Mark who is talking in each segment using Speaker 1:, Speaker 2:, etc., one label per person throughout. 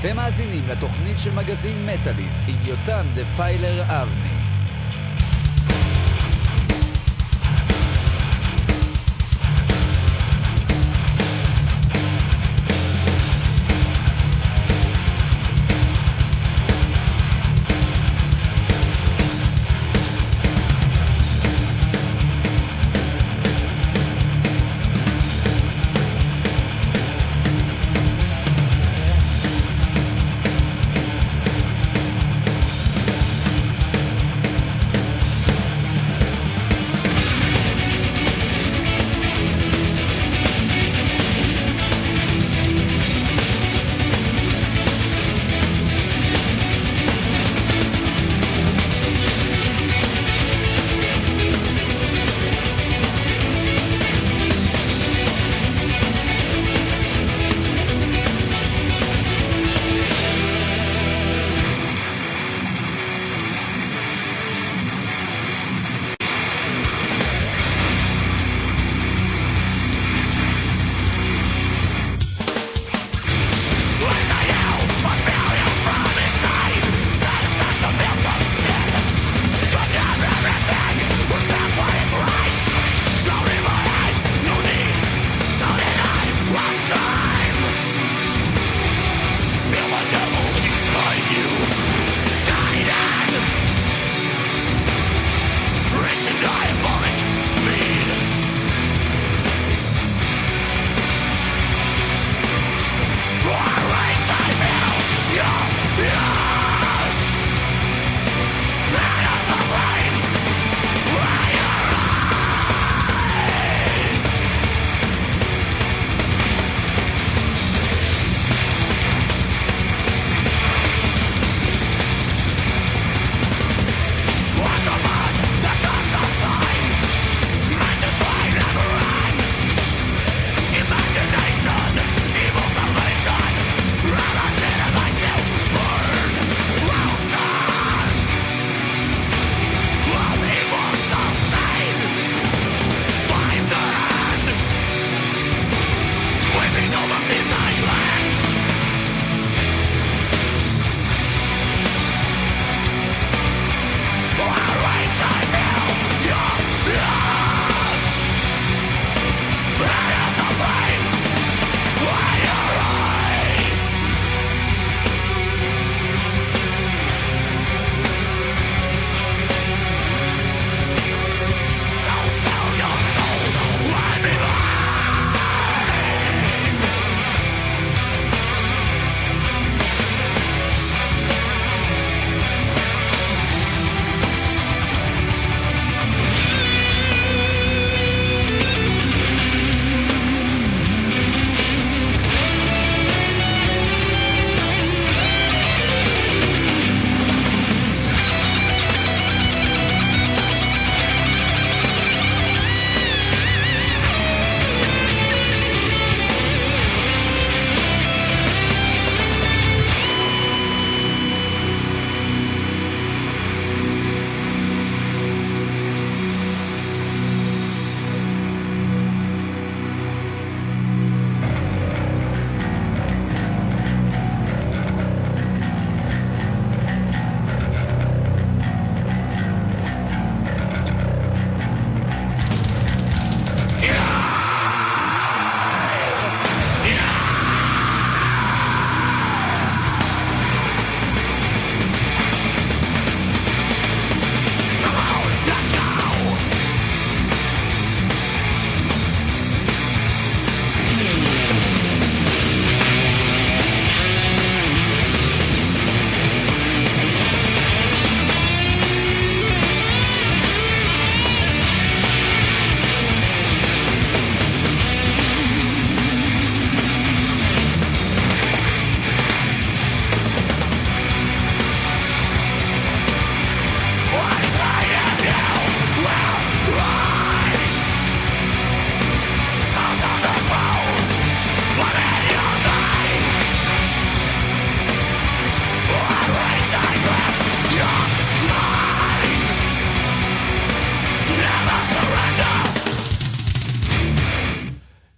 Speaker 1: אתם מאזינים לתוכנית של מגזין מטאליסט עם יותם דפיילר אבני.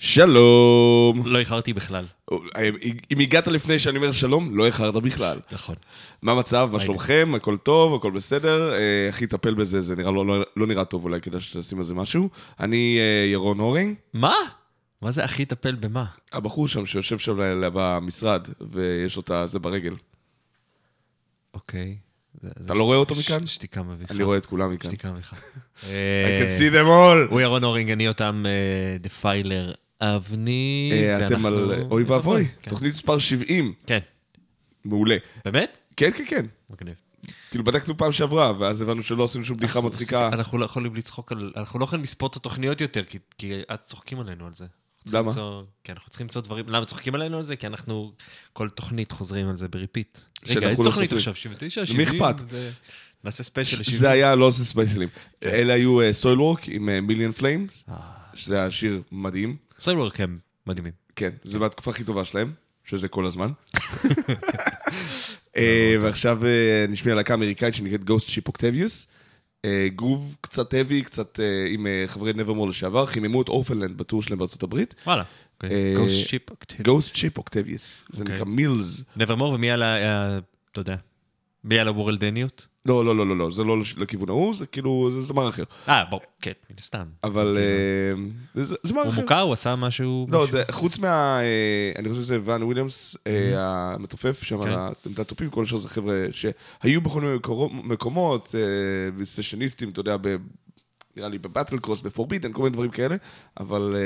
Speaker 2: שלום.
Speaker 3: לא איחרתי בכלל.
Speaker 2: אם הגעת לפני שאני אומר שלום, לא איחרת בכלל.
Speaker 3: נכון.
Speaker 2: מה המצב? מה שלומכם? הכל טוב? הכל בסדר? אה, איך יטפל בזה? זה נראה לא, לא, לא נראה טוב, אולי כדאי שתשים על זה משהו. אני אה, ירון הורינג,
Speaker 3: מה? מה זה הכי יטפל במה?
Speaker 2: הבחור שם שיושב שם במשרד, ויש לו את זה ברגל.
Speaker 3: אוקיי.
Speaker 2: אתה לא רואה אותו מכאן?
Speaker 3: שתיקה מביכה.
Speaker 2: אני רואה את כולם מכאן.
Speaker 3: שתיקה מביכה.
Speaker 2: I can see them all.
Speaker 3: הוא ירון הורינג, אני אותם דפיילר אבני.
Speaker 2: אה, אתם על אוי ואבוי,
Speaker 3: כן.
Speaker 2: תוכנית מספר 70.
Speaker 3: כן.
Speaker 2: מעולה.
Speaker 3: באמת?
Speaker 2: כן, כן, כן.
Speaker 3: מגניב.
Speaker 2: כאילו בדקנו פעם שעברה, ואז הבנו שלא עשינו שום בדיחה מצחיקה.
Speaker 3: אנחנו לא יכולים לצחוק על... אנחנו לא יכולים לספוט את התוכניות יותר, כי- אז צוחקים עלינו על זה.
Speaker 2: למה?
Speaker 3: כי אנחנו צריכים למצוא דברים... למה צוחקים עלינו על זה? כי אנחנו כל תוכנית חוזרים על זה בריפיט. רגע, איזה
Speaker 2: לא
Speaker 3: תוכנית. עכשיו? 79?
Speaker 2: למי
Speaker 3: 70?
Speaker 2: אכפת?
Speaker 3: זה- נעשה ספיישל ל-70.
Speaker 2: זה היה לא עושה ספיישלים. אלה היו Soilwork עם Million Flames,
Speaker 3: אה.
Speaker 2: שזה היה שיר מדהים.
Speaker 3: Soilwork הם מדהימים.
Speaker 2: כן, זה מהתקופה הכי טובה שלהם, שזה כל הזמן. אה, ועכשיו אה, נשמיע להקה אמריקאית שנקראת Ghost Ship Octavius. אה, גרוב קצת heavy, קצת עם חברי נברמור לשעבר, חיממו את אורפנלנד בטור שלהם בארצות הברית.
Speaker 3: וואלה.
Speaker 2: אה,
Speaker 3: Ghost Ship Octavius.
Speaker 2: Ghost Ship Octavius, זה
Speaker 3: אוקיי.
Speaker 2: נקרא Mills.
Speaker 3: נברמור ומי על. ה- אתה יודע. מי על הוורלדניות?
Speaker 2: לא, לא, לא, לא, לא, זה לא לכיוון ההוא, זה כאילו, זה זמר אחר.
Speaker 3: אה, בוא, כן, מן הסתם.
Speaker 2: אבל אה, זה זמר
Speaker 3: הוא
Speaker 2: אחר.
Speaker 3: מוכר? הוא עשה משהו?
Speaker 2: לא? זה חוץ מה... אה, אני חושב שזה ואן וויליאמס, אה, המתופף שם
Speaker 3: כן.
Speaker 2: על העמדת תופים, כל השאר זה חבר'ה שהיו בכל מיני מקומות, סשניסטים, אתה יודע, נראה לי בבטל קרוס, בפורבידן, כל מיני דברים כאלה, אבל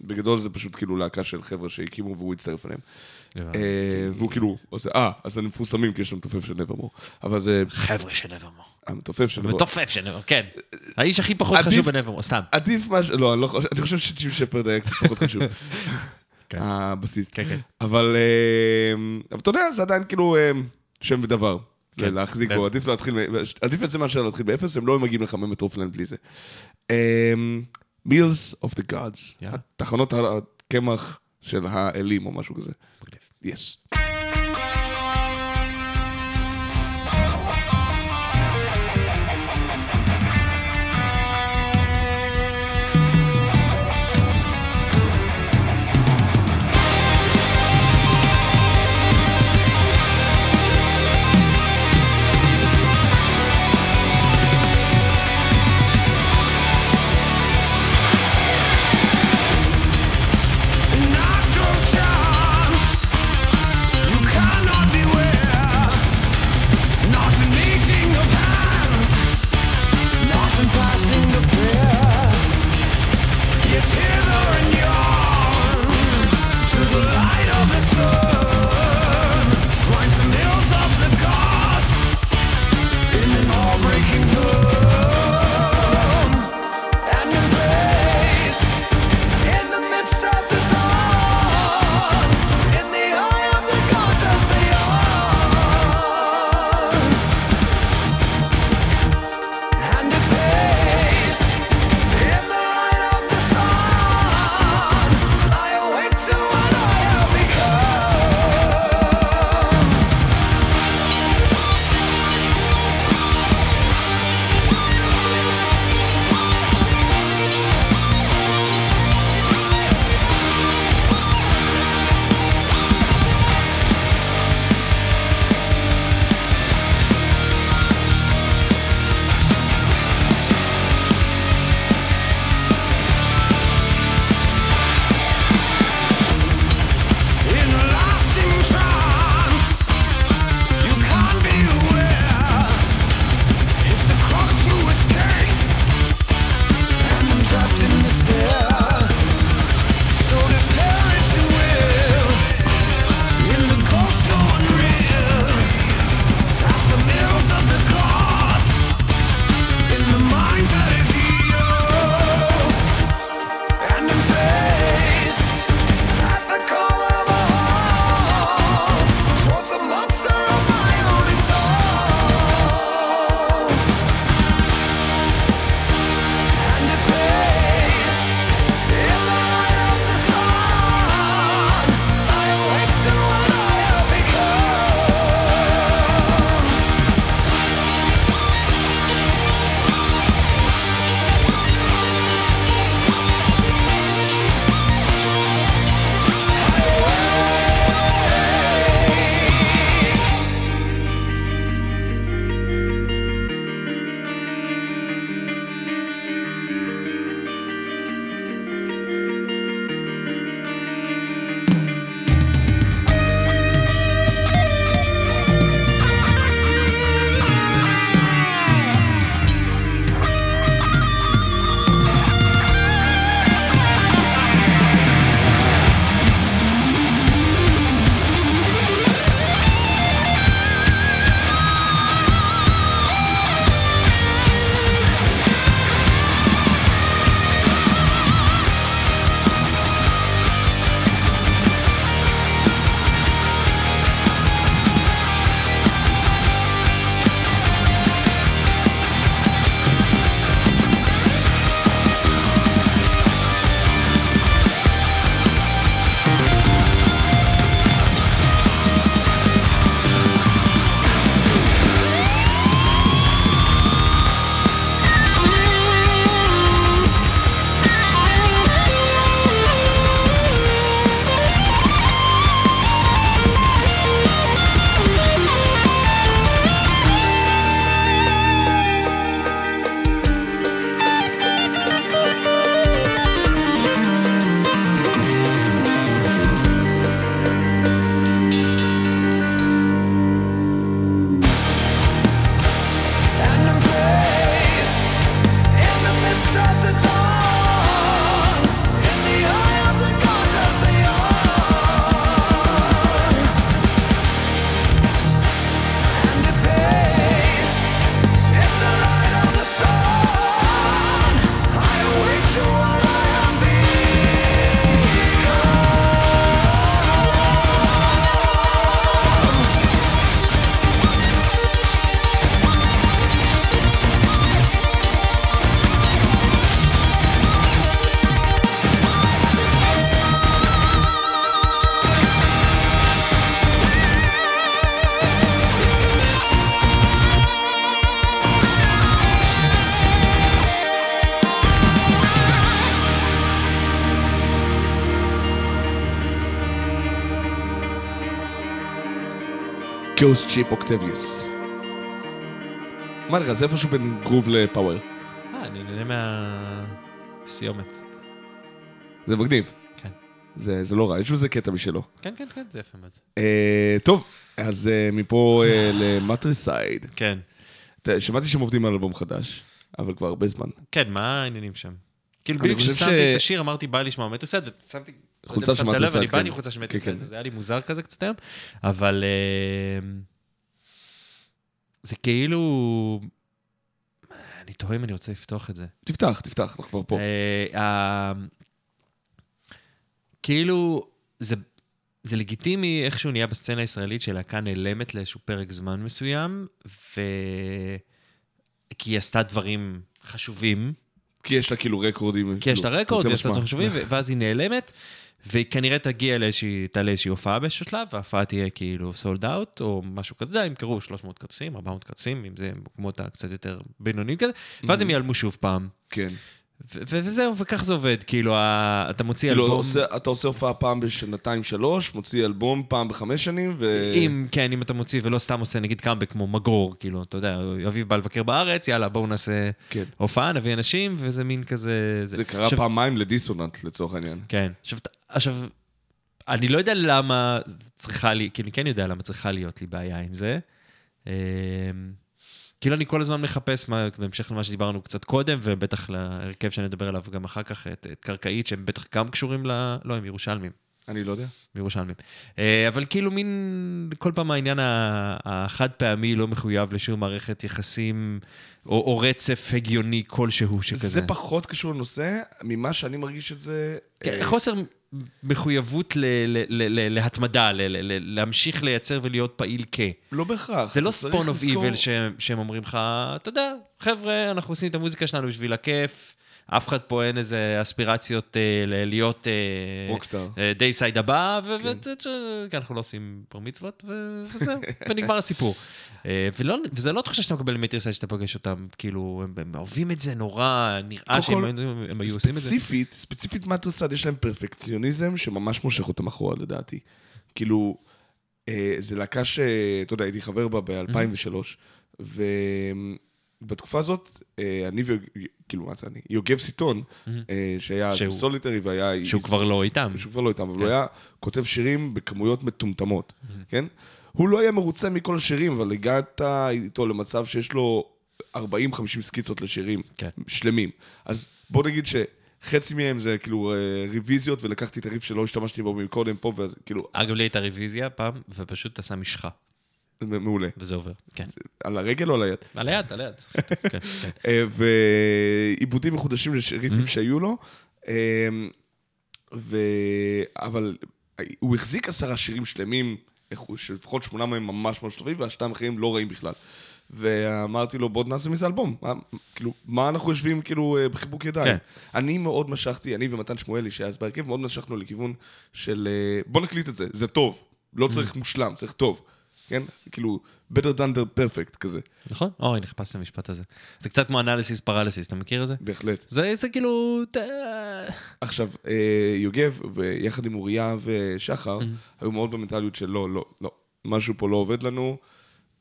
Speaker 2: בגדול זה פשוט כאילו להקה של חבר'ה שהקימו והוא הצטרף אליהם.
Speaker 3: הבנתי.
Speaker 2: אה, והוא כאילו עושה, אה, אז הם מפורסמים כי יש להם מתופף של נברמור. אבל זה
Speaker 3: חבר'ה של נברמור.
Speaker 2: המתופף של נברמור.
Speaker 3: מתופף של נברמור, כן. האיש הכי פחות חשוב בנברמור, סתם.
Speaker 2: עדיף משהו, לא, אני לא חושב, אני חושב שג'ים שפרד היה קצת פחות חשוב.
Speaker 3: כן.
Speaker 2: הבסיסט.
Speaker 3: כן, כן.
Speaker 2: אבל, אה, אבל אתה יודע, זה עדיין כאילו אה, שם ודבר.
Speaker 3: כן.
Speaker 2: להחזיק. בו, עדיף להתחיל, עדיף את זה מאשר להתחיל באפס, הם לא מגיעים לחמם את אורפנלנד בלי זה. Mills of the Gods,
Speaker 3: יאללה.
Speaker 2: תחנות הקמח של האלים או משהו כזה.
Speaker 3: מגניב.
Speaker 2: Ghost Ship Octavius. מה נראה, זה איפשהו בין groove ל power.
Speaker 3: אה, אני נהנה מהסיומת.
Speaker 2: זה מגניב.
Speaker 3: כן.
Speaker 2: זה, זה לא רע, יש בזה קטע משלו.
Speaker 3: כן, כן, כן, זה יפה מאוד.
Speaker 2: אה, טוב, אז אה, מפה אה, למטריסייד.
Speaker 3: כן.
Speaker 2: שמעתי שהם עובדים על אלבום חדש, אבל כבר הרבה זמן.
Speaker 3: כן, מה העניינים שם? כאילו, בדיוק כששמתי
Speaker 2: ש-
Speaker 3: את השיר, אמרתי, בא לשמוע מטריסייד, ושמתי... לא
Speaker 2: חולצה של
Speaker 3: שמת לב,
Speaker 2: מטרסד,
Speaker 3: אני באתי
Speaker 2: כן.
Speaker 3: חולצה של
Speaker 2: כן,
Speaker 3: מטרסד,
Speaker 2: כן.
Speaker 3: וזה היה לי מוזר כזה קצת היום, אבל אה, זה כאילו... אני תוהה אם אני רוצה לפתוח את זה.
Speaker 2: תפתח, תפתח, אנחנו כבר פה.
Speaker 3: אה, ה- כאילו, זה, זה לגיטימי איכשהו נהיה בסצנה הישראלית שלהקה נעלמת לאיזשהו פרק זמן מסוים, ו... כי היא עשתה דברים חשובים,
Speaker 2: כי יש לה כאילו רקורדים.
Speaker 3: כי יש לה
Speaker 2: כאילו,
Speaker 3: רקורד, ויש לה
Speaker 2: משמע.
Speaker 3: דברים חשובים, ואז היא נעלמת, והיא כנראה תגיע לאיזושהי, תעלה איזושהי הופעה באיזשהו שלב, וההופעה תהיה כאילו סולד אאוט, או משהו כזה, ימכרו 300 כרטיסים, 400 כרטיסים, אם זה מקומות הקצת יותר בינוניים כזה, ואז הם ייעלמו שוב פעם.
Speaker 2: כן.
Speaker 3: וזהו, וכך זה עובד, כאילו, אתה מוציא
Speaker 2: כאילו,
Speaker 3: אלבום...
Speaker 2: עושה- אתה עושה הופעה פעם בשנתיים שלוש, מוציא אלבום פעם בחמש שנים, ו...
Speaker 3: אם, כן, אם אתה מוציא ולא סתם עושה נגיד קאמבק כמו מגרור, כאילו, אתה יודע, אביב בא לבקר בארץ, יאללה, בואו נעשה
Speaker 2: כן.
Speaker 3: הופעה, נביא אנשים, וזה מין כזה...
Speaker 2: זה קרה
Speaker 3: עכשיו-
Speaker 2: פעמיים לדיסוננט, לצורך העניין.
Speaker 3: כן. עכשיו, עכשיו, אני לא יודע למה צריכה לי, כאילו, אני כן יודע למה צריכה להיות לי בעיה עם זה. אמ, כאילו, אני כל הזמן מחפש, מה, בהמשך למה שדיברנו קצת קודם, ובטח להרכב שאני אדבר עליו גם אחר כך, את, את קרקעית, שהם בטח גם קשורים ל... לא, הם ירושלמים.
Speaker 2: אני לא יודע.
Speaker 3: מירושלמים. אה, אבל כאילו מין, כל פעם העניין החד פעמי לא מחויב לשום מערכת יחסים או, או רצף הגיוני כלשהו שכזה.
Speaker 2: זה פחות קשור לנושא, ממה שאני מרגיש את זה...
Speaker 3: כן,
Speaker 2: אה,
Speaker 3: חוסר מחויבות ל- ל- ל- ל- להתמדה, ל- ל- ל- להמשיך לייצר ולהיות פעיל כ.
Speaker 2: לא בהכרח.
Speaker 3: זה לא Spawn
Speaker 2: of
Speaker 3: Evil שהם אומרים לך, אתה יודע, חבר'ה, אנחנו עושים את המוזיקה שלנו בשביל הכיף, אף אחד פה אין איזה אספירציות אה, להיות... אה,
Speaker 2: rockstar.
Speaker 3: דייסייד הבא, ו-
Speaker 2: כן.
Speaker 3: לא עושים בר מצוות, וזהו, ונגמר הסיפור. אה, וזה לא תחושה שאתה מקבל מטרסייד שאתה פוגש אותם, כאילו, הם- אוהבים את זה נורא, נראה שהם היו- עושים את זה.
Speaker 2: ספציפית, ספציפית מטרסד, יש להם פרפקציוניזם שממש מושך אותם אחורה, לדעתי. כאילו, אה, זה להקה שאתה יודע, הייתי חבר בה ב-2003, ובתקופה הזאת, אה, אני ו... כאילו, מה זה אני? יוגב סיטון, אה, שהיה אז סוליטרי והיה...
Speaker 3: שהוא כבר לא איתם.
Speaker 2: שהוא כבר לא איתם, אבל
Speaker 3: כן.
Speaker 2: הוא היה כותב שירים בכמויות מטומטמות, כן? הוא לא היה מרוצה מכל השירים, אבל הגעת איתו למצב שיש לו 40-50 סקיצות לשירים
Speaker 3: כן.
Speaker 2: שלמים. אז בוא נגיד שחצי מהם זה כאילו אה, רוויזיות, ולקחתי את הריף שלא השתמשתי בו מקודם פה, ואז כאילו,
Speaker 3: אגב, לי הייתה רוויזיה פעם, ופשוט עשה משחה,
Speaker 2: מעולה.
Speaker 3: וזה עובר. כן.
Speaker 2: על הרגל או על היד?
Speaker 3: על היד, על היד. כן, כן.
Speaker 2: אה, ועיבודים מחודשים לריפים
Speaker 3: Mhm.
Speaker 2: שהיו לו. אה, ו... אבל הוא החזיק עשרה שירים שלמים, שלפחות שמונה מהם ממש ממש טובים, והשתיים האחרים לא רעים בכלל. ואמרתי לו, בוא נעשה מזה אלבום. מה, כאילו, מה אנחנו יושבים כאילו אה, בחיבוק ידיים?
Speaker 3: כן.
Speaker 2: אני מאוד משכתי, אני ומתן שמואלי, שהיה אז בהרכב, מאוד משכנו לכיוון של בוא נקליט את זה, זה טוב. לא צריך מושלם, צריך טוב. כן? כאילו, better than the perfect כזה,
Speaker 3: נכון? אוי, נחפש את המשפט הזה. זה קצת כמו אנליסיס פרליסיס, אתה מכיר את זה?
Speaker 2: בהחלט.
Speaker 3: זה זה כאילו...
Speaker 2: עכשיו, אה, יוגב, ויחד עם אוריה ושחר, היו מאוד במנטליות של לא, לא, לא, משהו פה לא עובד לנו.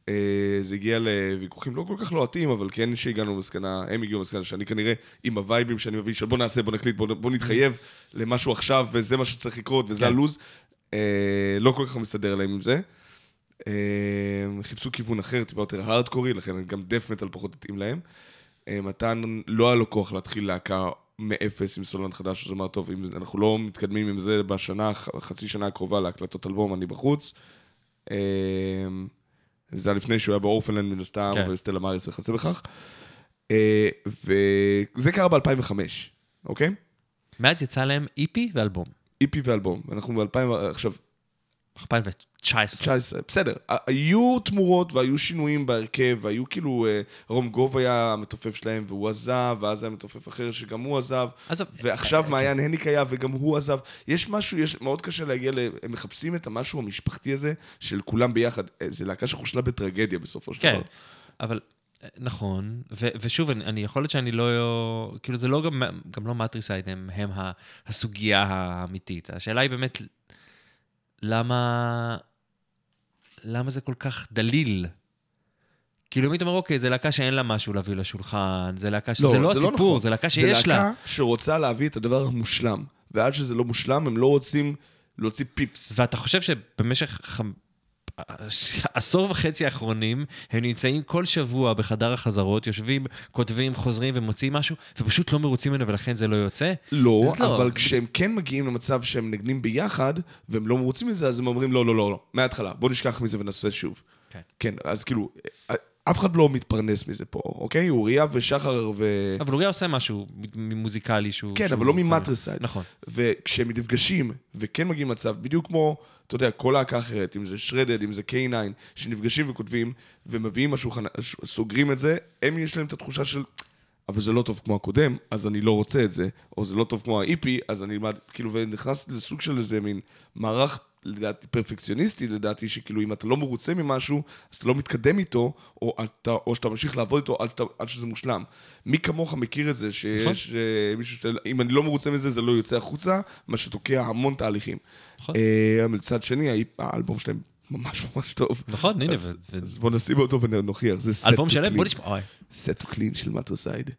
Speaker 2: אה, זה הגיע לוויכוחים לא כל כך לוהטים, אבל כן שהגענו למסקנה, הם הגיעו למסקנה שאני כנראה, עם הווייבים שאני מביא, של בוא נעשה, בוא נקליט, בוא, בוא נתחייב למשהו עכשיו, וזה מה שצריך לקרות, וזה
Speaker 3: כן.
Speaker 2: הלו"ז. אה, לא כל כך מסתדר להם עם זה. אה, חיפשו כיוון אחר, טיפה יותר הארדקורי, לכן גם דף מטאל פחות התאים להם. מתן לא היה לו כוח להתחיל להקה מאפס עם סולן חדש, אז אמר, טוב, אם אנחנו לא מתקדמים עם זה בשנה, חצי שנה הקרובה להקלטות אלבום, אני בחוץ. אה, זה היה לפני שהוא היה באורפנלנד מן הסתם,
Speaker 3: כן.
Speaker 2: וסטלה מאריס וכיוצא בכך. אה, וזה קרה ב-2005, אוקיי?
Speaker 3: מאז יצא להם איפי ואלבום.
Speaker 2: איפי ואלבום. אנחנו ב-2000, עכשיו,
Speaker 3: 2019.
Speaker 2: 19, בסדר. היו תמורות והיו שינויים בהרכב, והיו כאילו, אה, רום גוב היה המתופף שלהם והוא עזב, ואז היה מתופף אחר שגם הוא עזב,
Speaker 3: עזוב,
Speaker 2: ועכשיו
Speaker 3: אה,
Speaker 2: מעיין הניק היה וגם הוא עזב. יש משהו, יש, מאוד קשה להגיע ל... הם מחפשים את המשהו המשפחתי הזה של כולם ביחד. אה, זה להקה שחושלה בטרגדיה בסופו של
Speaker 3: כן,
Speaker 2: דבר.
Speaker 3: אבל אה, נכון, ו- ושוב, אני, אני יכול להיות שאני לא, כאילו זה לא גם, גם לא מטריסייד, הם, הם הסוגיה האמיתית. השאלה היא באמת, למה, למה זה כל כך דליל? כאילו, אם היית אומר, אוקיי, זה להקה שאין לה משהו להביא לשולחן, זה להקה שזה לא, הסיפור,
Speaker 2: נכון.
Speaker 3: זה להקה
Speaker 2: זה
Speaker 3: שיש לה.
Speaker 2: להקה שרוצה להביא את הדבר המושלם, ועד שזה לא מושלם, הם לא רוצים להוציא פיפס.
Speaker 3: ואתה חושב שבמשך. עשור וחצי האחרונים, הם נמצאים כל שבוע בחדר החזרות, יושבים, כותבים, חוזרים ומוציאים משהו, ופשוט לא מרוצים ממנו ולכן זה לא יוצא?
Speaker 2: לא,
Speaker 3: לא,
Speaker 2: אבל כשהם כן מגיעים למצב שהם נגנים ביחד, והם לא מרוצים מזה, אז הם אומרים, לא, לא, לא, לא, מההתחלה, בוא נשכח מזה ונעשה שוב.
Speaker 3: כן.
Speaker 2: כן, אז כאילו, אף אחד לא מתפרנס מזה פה, אוקיי? אוריה ושחר ו...
Speaker 3: אבל אוריה עושה משהו מוזיקלי שהוא...
Speaker 2: כן,
Speaker 3: שהוא
Speaker 2: אבל לא. ממטרסייד.
Speaker 3: נכון.
Speaker 2: וכשהם נפגשים, וכן מגיעים למצב, בדיוק כמו, אתה יודע, כל להקה אחרת, אם זה שרדד, אם זה K9, שנפגשים וכותבים, ומביאים ש- סוגרים את זה, הם יש להם את התחושה של, אבל זה לא טוב כמו הקודם, אז אני לא רוצה את זה, או זה לא טוב כמו ה-EP, אז אני, אלמד", כאילו, ונכנס לסוג של איזה מין מערך, לדעתי, פרפקציוניסטי, לדעתי, שכאילו, אם אתה לא מרוצה ממשהו, אז אתה לא מתקדם איתו, או, אתה, או שאתה ממשיך לעבוד איתו עד, עד שזה מושלם. מי כמוך מכיר את זה, שיש אה, מישהו ש... אם אני לא מרוצה מזה, זה לא יוצא החוצה, מה שתוקע המון תהליכים.
Speaker 3: נכון.
Speaker 2: אה, מצד שני, האלבום שלהם ממש ממש טוב.
Speaker 3: נכון, הנה,
Speaker 2: אז-
Speaker 3: ו-
Speaker 2: אז בוא נשים אותו ונוכיח, זה סט
Speaker 3: אלבום שלם, בוא נשמע.
Speaker 2: סט קלין של מטרסייד.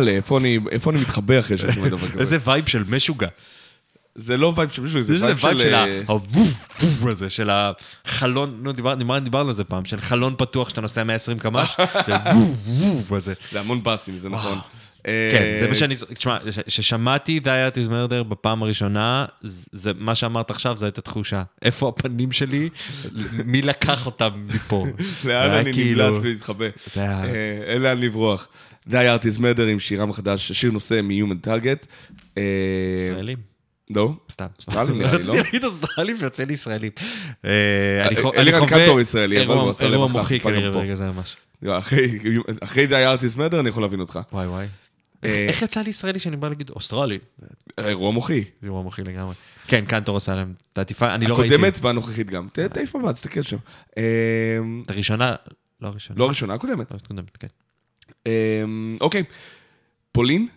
Speaker 2: אימא'לה, איפה אני איפה אני מתחבא אחרי שאני שומע דבר כזה?
Speaker 3: איזה וייב של משוגע.
Speaker 2: זה לא וייב של מישהו, זה וייב של...
Speaker 3: של
Speaker 2: אה,
Speaker 3: הזה, של החלון, נו, דיבר- דיברנו על זה פעם, של חלון פתוח שאתה נוסע 120 קמ"ש, זה ווף הזה.
Speaker 2: זה המון באסים, זה נכון.
Speaker 3: כן, זה
Speaker 2: אה,
Speaker 3: מה שאני... תשמע, כששמעתי Thy Art Is Murder בפעם הראשונה, זה מה שאמרת עכשיו, זו הייתה תחושה. איפה הפנים שלי? מי לקח אותם מפה?
Speaker 2: לאן אני
Speaker 3: כאילו-
Speaker 2: נמלט ולהתחבא? אה, אין לאן לברוח. The Art is Murder עם שירם החדש, שיר נושא מ-Human Target. אה,
Speaker 3: ישראלים?
Speaker 2: לא.
Speaker 3: סתם.
Speaker 2: אוסטרלים נראה לי, לא?
Speaker 3: רציתי להגיד אוסטרלים ויוצא לי ישראלים. אה, אני חווה
Speaker 2: קנטור ישראלי, אבל
Speaker 3: אירוע-
Speaker 2: הוא עשה להם
Speaker 3: אירוע
Speaker 2: אחלה
Speaker 3: מוחי
Speaker 2: חפיפה גם
Speaker 3: כנראה. ברגע זה ממש.
Speaker 2: אחרי- is Murder אני יכול להבין אותך.
Speaker 3: וואי וואי.
Speaker 2: אה,
Speaker 3: איך יצא לי ישראלי שאני בא להגיד אוסטרלי?
Speaker 2: אירוע מוחי.
Speaker 3: זה אירוע מוחי לגמרי. כן, קנטור עשה להם את העטיפה, אני לא ראיתי.
Speaker 2: הקודמת והנוכחית גם. תעיף מבט, תסתכל שם. אה,
Speaker 3: את הראשונה, לא הראשונה.
Speaker 2: לא הראשונה, הקודמת.
Speaker 3: לא הקודמת, כן.
Speaker 2: אה, אוקיי. פולין?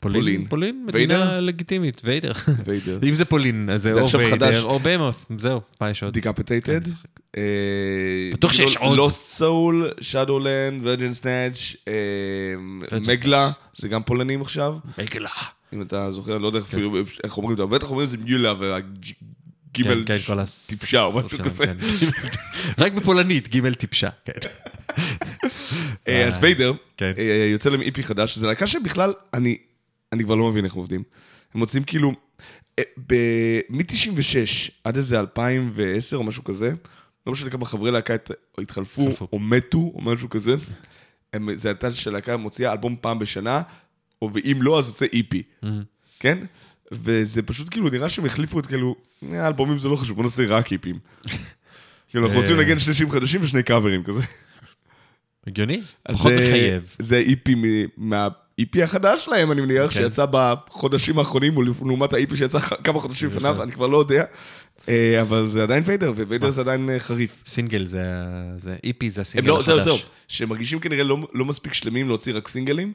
Speaker 2: פולין.
Speaker 3: פולין? מדינה לגיטימית, Vader.
Speaker 2: Vader.
Speaker 3: אם זה פולין, אז זה או. ויידר או Behemoth, זהו, מה יש עוד?
Speaker 2: Decapitated.
Speaker 3: כן, בטוח שיש עוד.
Speaker 2: Lost Soul, Shadowland,
Speaker 3: Virgin
Speaker 2: Snatch, Mgła, זה גם פולנים עכשיו.
Speaker 3: Mgła.
Speaker 2: אם אתה זוכר, אני לא יודע אפילו איך אומרים את זה, בטח אומרים את זה מיולה והגימל
Speaker 3: כן, כן.
Speaker 2: טיפשה או משהו כזה.
Speaker 3: כן. רק בפולנית, ג' טיפשה, כן.
Speaker 2: אה, אז ויידר,
Speaker 3: כן.
Speaker 2: אה, יוצא להם איפי חדש, זו להקה שבכלל, אני אני כבר לא מבין איך עובדים. הם מוצאים כאילו, מ-96 עד איזה 2010 או משהו כזה, לא משנה כמה חברי להקה הת- התחלפו. או מתו או משהו כזה, הם- זה הייתה שהלהקה מוציאה אלבום פעם בשנה, או ואם לא, אז יוצא איפי, כן? וזה פשוט כאילו, נראה שהם החליפו את כאילו, "אה, אלבומים זה לא חשוב, בוא נעשה רק EP ים. כאילו, אנחנו רוצים
Speaker 3: אה.
Speaker 2: לנגן שני שירים חדשים ושני קאברים כזה.
Speaker 3: הגיוני? פחות מחייב.
Speaker 2: זה EP מה EP החדש שלהם, אני מניח,
Speaker 3: כן.
Speaker 2: שיצא בחודשים האחרונים, לעומת ה EP שיצא כמה חודשים. לפניו, אני כבר לא יודע. אה, אבל זה עדיין Vader, ו Vader זה עדיין אה, חריף.
Speaker 3: סינגל זה, זה EP זה
Speaker 2: הם
Speaker 3: הסינגל
Speaker 2: לא,
Speaker 3: החדש.
Speaker 2: זהו, זהו, שהם מרגישים כנראה לא- לא מספיק שלמים להוציא רק סינגלים.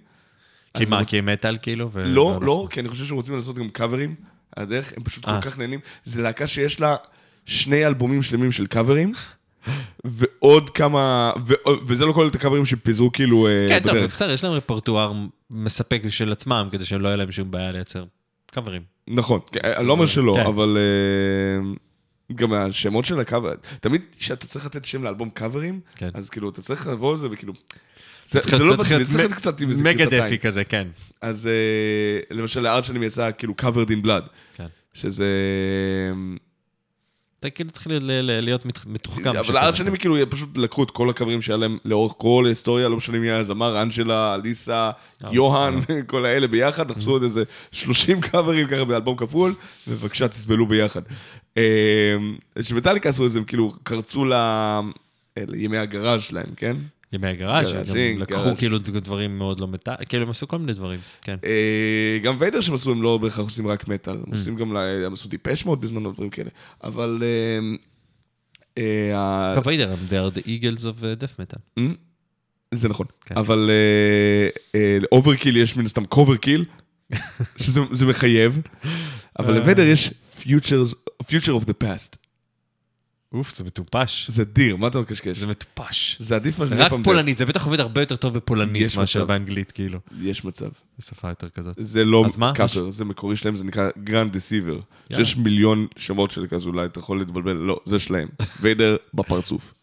Speaker 3: כי מה, כי מטאל כאילו?
Speaker 2: לא, לא, כי אני חושב שהם רוצים לעשות גם קאברים. הדרך, הם פשוט
Speaker 3: אה.
Speaker 2: כל כך נהנים. זו להקה שיש לה שני אלבומים שלמים של קאברים, ועוד כמה, ו- וזה לא כולל את הקאברים שפיזרו כאילו אה,
Speaker 3: כן, טוב,
Speaker 2: בדרך.
Speaker 3: בסדר, יש להם רפרטואר מספק של עצמם, כדי שלא יהיה להם שום בעיה לייצר קאברים.
Speaker 2: נכון, כן, אני לא אומר שלא,
Speaker 3: כן.
Speaker 2: אבל אה, גם השמות של הקאבר, תמיד כשאתה צריך לתת שם לאלבום קאברים,
Speaker 3: כן.
Speaker 2: אז כאילו אתה צריך לבוא לזה וכאילו, זה
Speaker 3: צריך
Speaker 2: זה לא זה צריך להיות קצת עם איזה
Speaker 3: מגה
Speaker 2: קריצת
Speaker 3: דפי. כזה, כן.
Speaker 2: אז אה, למשל לארט יצא כאילו covered in blood,
Speaker 3: כן.
Speaker 2: שזה...
Speaker 3: אתה כאילו צריך להיות- להיות מת- מתוחכם.
Speaker 2: אבל שנים כאילו פשוט לקחו את כל הקאברים שהיה להם לאורך כל ההיסטוריה, לא משנה מי היה הזמר, אנג'לה, אליסה, יוהאן, כל האלה ביחד, תפסו עוד איזה 30 קאברים ככה באלבום כפול, ובבקשה תסבלו ביחד. אה, שמטאליקה עשו את זה, הם כאילו קרצו אה, לימי הגראז' שלהם, כן?
Speaker 3: ימי הגראז',
Speaker 2: גראז'ים,
Speaker 3: לקחו
Speaker 2: גראז'.
Speaker 3: כאילו דברים מאוד לא מטאל, כאילו הם עשו כל מיני דברים, כן.
Speaker 2: אה, גם ויידר שהם עשו, הם לא בהכרח עושים רק מטאל, הם עושים גם, הם עשו Depeche Mode בזמנו, דברים כאלה. אבל... אה, אה,
Speaker 3: טוב, Vader, they are the eagles of death metal.
Speaker 2: Mm, זה נכון,
Speaker 3: כן.
Speaker 2: אבל ל Overkill יש מן הסתם Coverkill, שזה זה מחייב, אבל
Speaker 3: אה.
Speaker 2: לוודר יש futures, future of the past.
Speaker 3: אוף, זה מטופש.
Speaker 2: זה אדיר, מה אתה מקשקש?
Speaker 3: זה מטופש.
Speaker 2: זה עדיף על
Speaker 3: רק פולנית, זה בטח עובד הרבה יותר טוב בפולנית מאשר. באנגלית, כאילו.
Speaker 2: יש מצב.
Speaker 3: זו שפה יותר כזאת.
Speaker 2: זה לא
Speaker 3: מה?
Speaker 2: קאבר, זה מקורי שלהם, זה נקרא Grand
Speaker 3: Deceiver.
Speaker 2: שיש מיליון שמות של כזה, אולי אתה יכול להתבלבל, לא, זה שלהם. ויידר בפרצוף.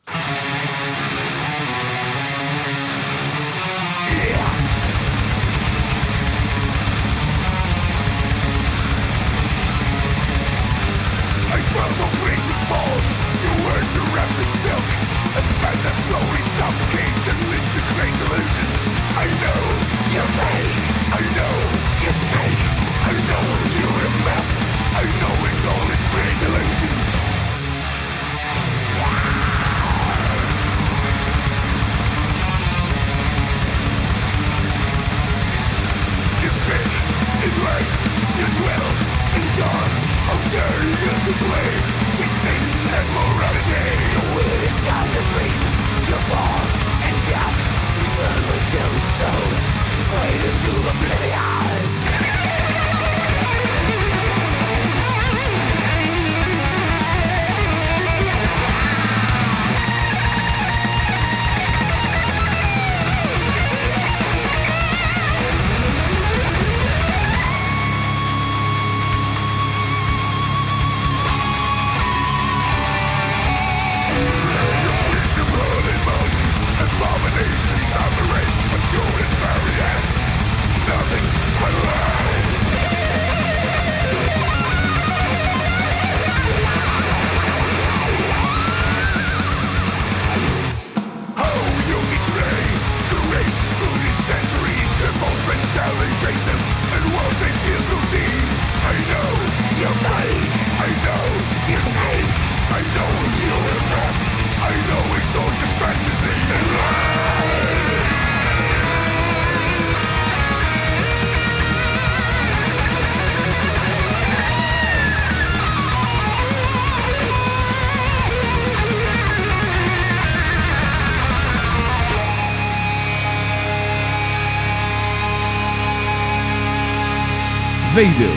Speaker 2: ויידר.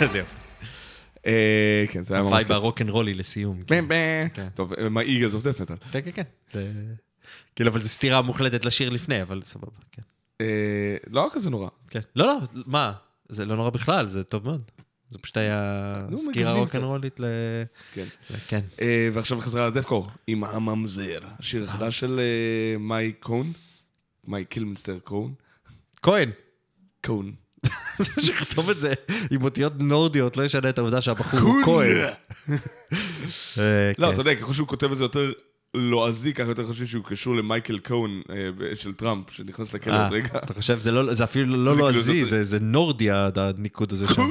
Speaker 3: איזה יופי.
Speaker 2: אה, כן, זה היה ממש
Speaker 3: ה vibe
Speaker 2: כיף.
Speaker 3: הרוקנרולי לסיום.
Speaker 2: בם.
Speaker 3: כן.
Speaker 2: טוב, מה Eagles of Death Metal?
Speaker 3: כן, כן, כן. כאילו, אבל זו סתירה מוחלטת לשיר לפני, אבל סבבה, כן.
Speaker 2: אה, לא כזה נורא.
Speaker 3: כן. לא, לא, מה? זה לא נורא בכלל, זה טוב מאוד. זה פשוט היה סקירה. רוקנרולית ל...
Speaker 2: כן.
Speaker 3: כן.
Speaker 2: אה, ועכשיו חזרה ל deathcore, עם הממזר. השיר החדש של מאי קון. מאי קילמינסטר קון.
Speaker 3: כהן.
Speaker 2: קון.
Speaker 3: זה שכתוב את זה עם אותיות נורדיות, לא ישנה את העובדה שהבחור הוא כהן. אה,
Speaker 2: לא,
Speaker 3: כן.
Speaker 2: אתה יודע, ככל שהוא כותב את זה יותר לועזי, ככה יותר חושב שהוא קשור למייקל קון אה, של טראמפ, שנכנס לכלא
Speaker 3: אה,
Speaker 2: עוד רגע.
Speaker 3: אתה חושב, זה לא- אפילו לא
Speaker 2: כאילו
Speaker 3: לועזי, זה- נורדי הניקוד הזה שם.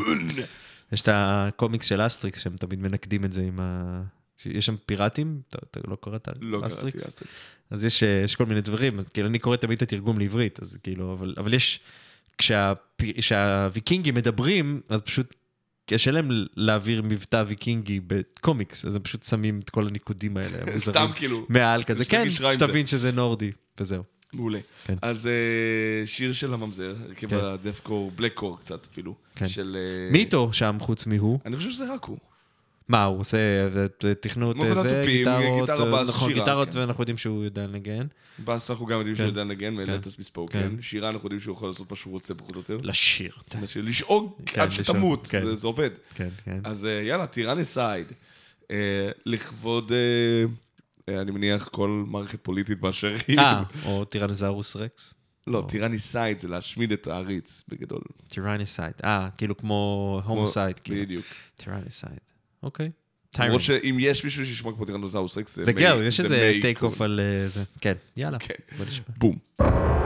Speaker 3: יש את הקומיקס של אסטריקס, שהם תמיד מנקדים את זה עם ה... יש שם פיראטים? אתה, אתה לא קראת
Speaker 2: לא
Speaker 3: אסטריקס? אז יש, אה, כל מיני דברים, אז כאילו אני קורא תמיד את התרגום לעברית, אז כאילו, אבל יש, כשהפ- כשהוויקינגים מדברים, אז פשוט קשה להם להעביר מבטא ויקינגי בקומיקס, אז הם פשוט שמים את כל הניקודים האלה,
Speaker 2: סתם כאילו,
Speaker 3: מעל כזה, כן. שתבין שזה נורדי, וזהו.
Speaker 2: מעולה.
Speaker 3: כן.
Speaker 2: אז אה, שיר של הממזר, הרכב
Speaker 3: כן.
Speaker 2: ה deathcore, blackcore קצת אפילו.
Speaker 3: כן.
Speaker 2: של... אה,
Speaker 3: מי איתו שם חוץ מהוא?
Speaker 2: אני חושב שזה רק הוא.
Speaker 3: מה, הוא עושה אה, תכנות, אה, זה, גיטרות, אה, נכון, גיטרות,
Speaker 2: כן.
Speaker 3: ואנחנו יודעים שהוא יודע לנגן.
Speaker 2: בס אנחנו גם יודעים
Speaker 3: כן.
Speaker 2: שהוא יודע לנגן,
Speaker 3: כן.
Speaker 2: מלטס
Speaker 3: כן.
Speaker 2: כן. שירה אנחנו יודעים שהוא יכול לעשות מה שהוא רוצה פחות או יותר.
Speaker 3: לשיר.
Speaker 2: לשאוג
Speaker 3: כן,
Speaker 2: עד שתמות,
Speaker 3: כן.
Speaker 2: זה- עובד.
Speaker 3: כן, כן.
Speaker 2: אז יאללה, Tyrannicide. אה, לכבוד, אני מניח, כל מערכת פוליטית באשר היא.
Speaker 3: אה, או טירנזרוס רקס.
Speaker 2: לא, Tyrannicide זה להשמיד את העריץ, בגדול.
Speaker 3: Tyrannicide. אה, כאילו כמו homicide. כאילו.
Speaker 2: בדיוק.
Speaker 3: Tyrannicide. אוקיי.
Speaker 2: למרות. שאם יש מישהו שישמע כמו טירנוזאוס רקס,
Speaker 3: זה גאו, יש
Speaker 2: זה
Speaker 3: איזה
Speaker 2: take.
Speaker 3: אוף על אה, זה. כן, יאללה.
Speaker 2: כן.
Speaker 3: בוא נשמע.
Speaker 2: בום.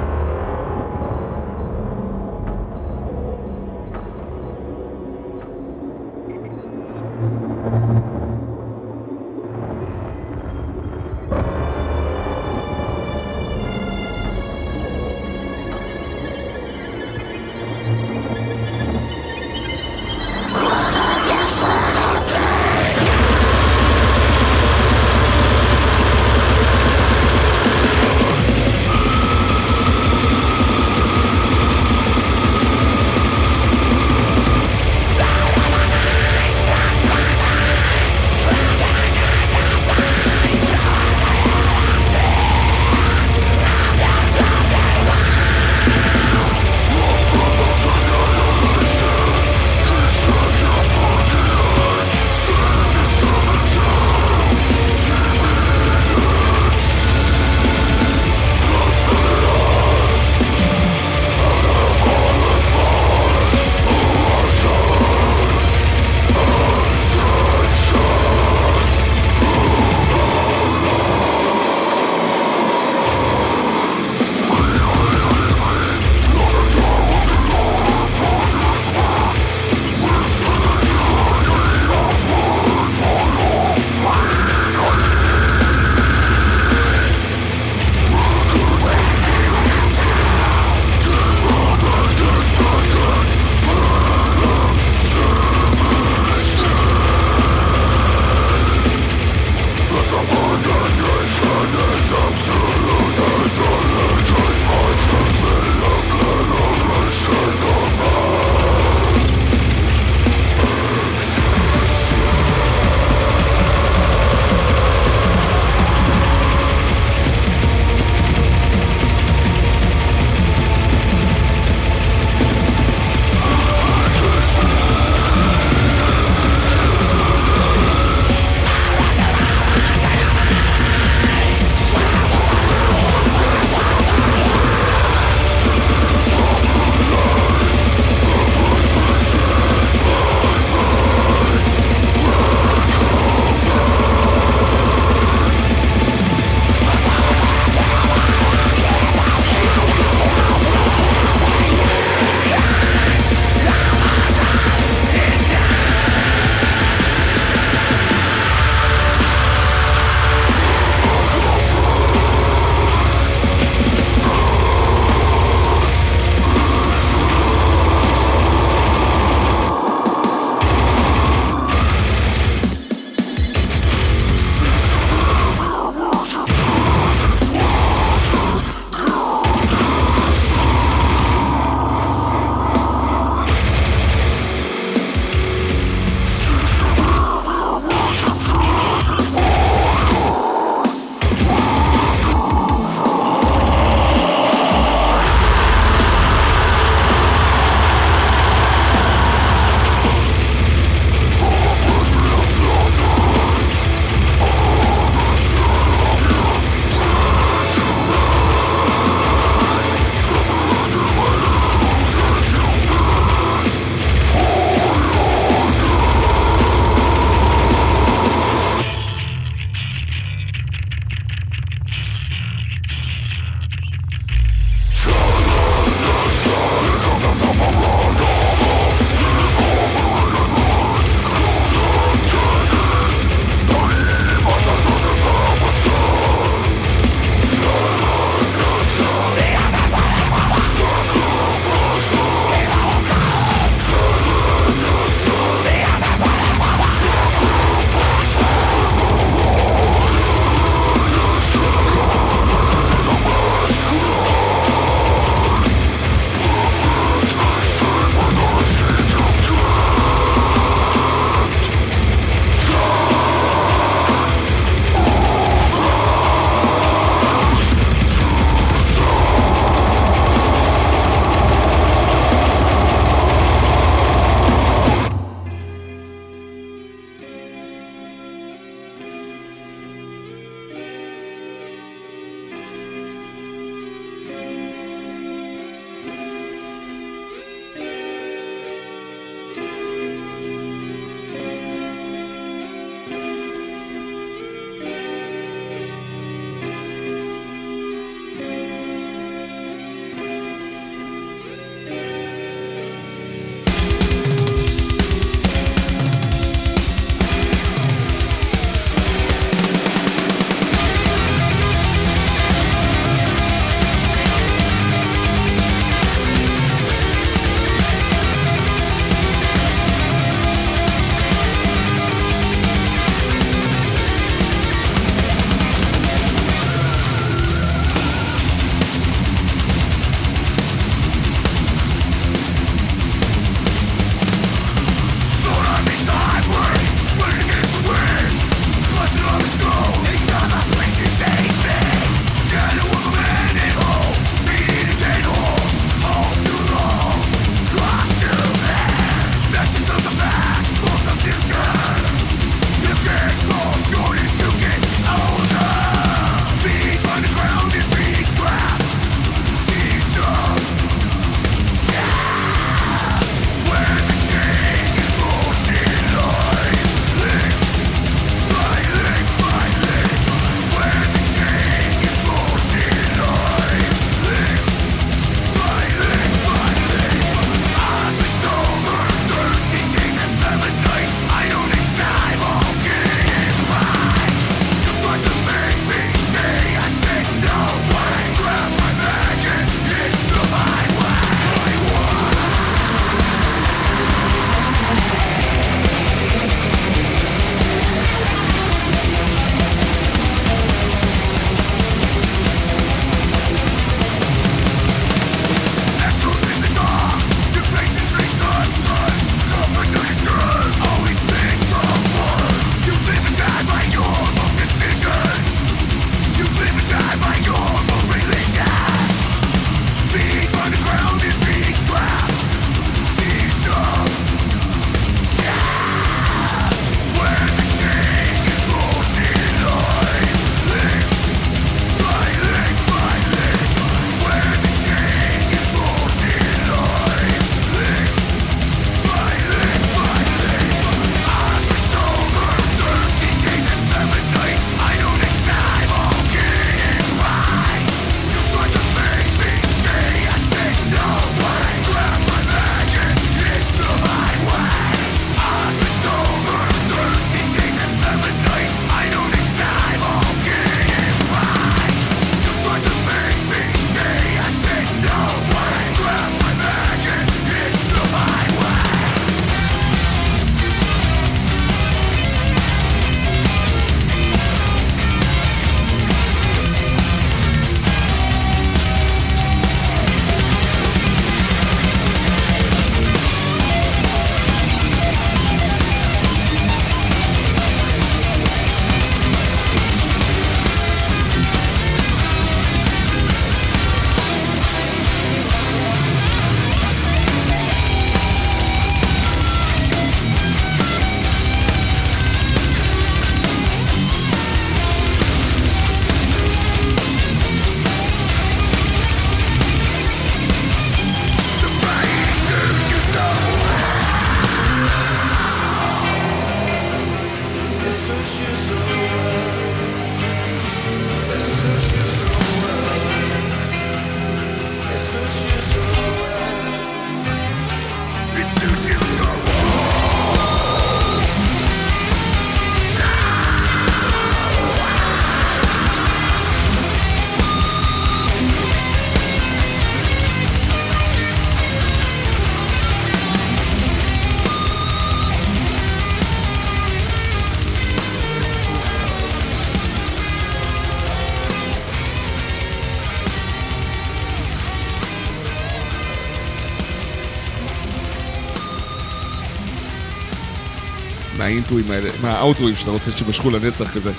Speaker 2: מהאינטרואים האלה, מהאוטרואים שאתה רוצה שימשכו לנצח כזה.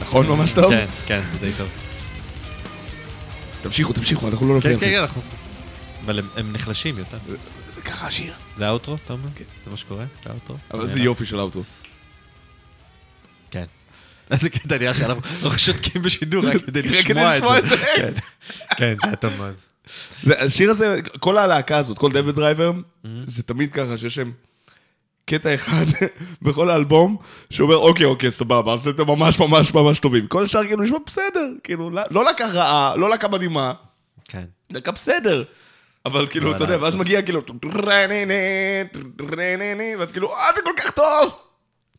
Speaker 2: נכון? ממש טוב?
Speaker 3: כן, כן, זה די טוב.
Speaker 2: תמשיכו, תמשיכו, אנחנו לא
Speaker 3: כן,
Speaker 2: נפריע
Speaker 3: כן,
Speaker 2: לכם.
Speaker 3: כן, אנחנו... אבל הם- נחלשים יותר.
Speaker 2: זה ככה השיר.
Speaker 3: זה האוטרו, אתה אומר?
Speaker 2: כן.
Speaker 3: זה מה שקורה? זה האוטרו?
Speaker 2: אבל זה יופי של האוטרו.
Speaker 3: כן. איזה קטע נראה שאנחנו אנחנו שותקים בשידור רק כדי לשמוע את זה. כן, כן, זה היה טוב מאוד.
Speaker 2: השיר הזה, כל הלהקה הזאת, כל דויד דרייבר, זה תמיד ככה שיש להם קטע אחד בכל האלבום, שאומר, אוקיי, אוקיי, סבבה, אז אתם ממש ממש ממש טובים. כל השאר כאילו נשמע בסדר, כאילו, לא- לא להקה רעה, לא להקה מדהימה,
Speaker 3: כן.
Speaker 2: להקה בסדר. אבל כאילו,
Speaker 3: אבל
Speaker 2: אתה יודע, ואז מגיע כאילו, ואת כאילו, אה, זה כל כך טוב!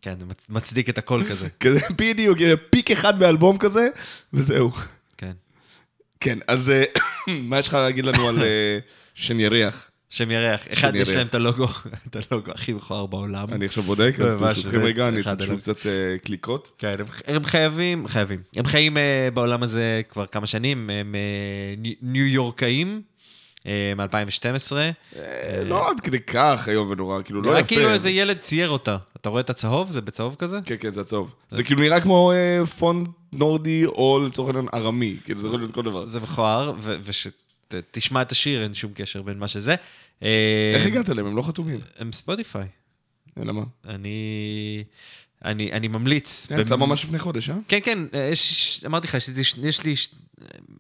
Speaker 3: כן, זה מצ- מצדיק את הכל כזה.
Speaker 2: כזה, בדיוק, peak אחד באלבום כזה, וזהו.
Speaker 3: כן.
Speaker 2: כן, אז אה, מה יש לך להגיד לנו על אה, שן?
Speaker 3: שם ירח. אחד, יש. להם את הלוגו, את הלוגו הכי מכוער בעולם.
Speaker 2: אני עכשיו בודק, אז ברשותכם רגע, אני
Speaker 3: אלף.
Speaker 2: קצת אה, קליקות.
Speaker 3: כן, הם, חייבים, חייבים. הם חיים uh, בעולם הזה כבר כמה שנים, הם uh, ניו יורקאים, uh, מ-2012.
Speaker 2: אה, לא עד כדי כך איום ונורא, כאילו, לא
Speaker 3: נראה
Speaker 2: יפה.
Speaker 3: כאילו איזה ילד צייר אותה. אתה רואה את הצהוב? זה בצהוב כזה?
Speaker 2: כן, כן, זה הצהוב. זה כאילו נראה כמו אה, פונט נורדי, או לצורך העניין ארמי, כאילו, זה יכול להיות כל דבר.
Speaker 3: זה מכוער, ושתשמע את השיר, אין שום קשר בין מה שזה. אה,
Speaker 2: איך הגעת אליהם? הם לא חתומים.
Speaker 3: הם ספוטיפיי.
Speaker 2: אלא מה?
Speaker 3: אני... אני, אני ממליץ.
Speaker 2: כן, יצא ממש לפני חודש, אה?
Speaker 3: כן, כן, יש, אמרתי לך, יש יש לי,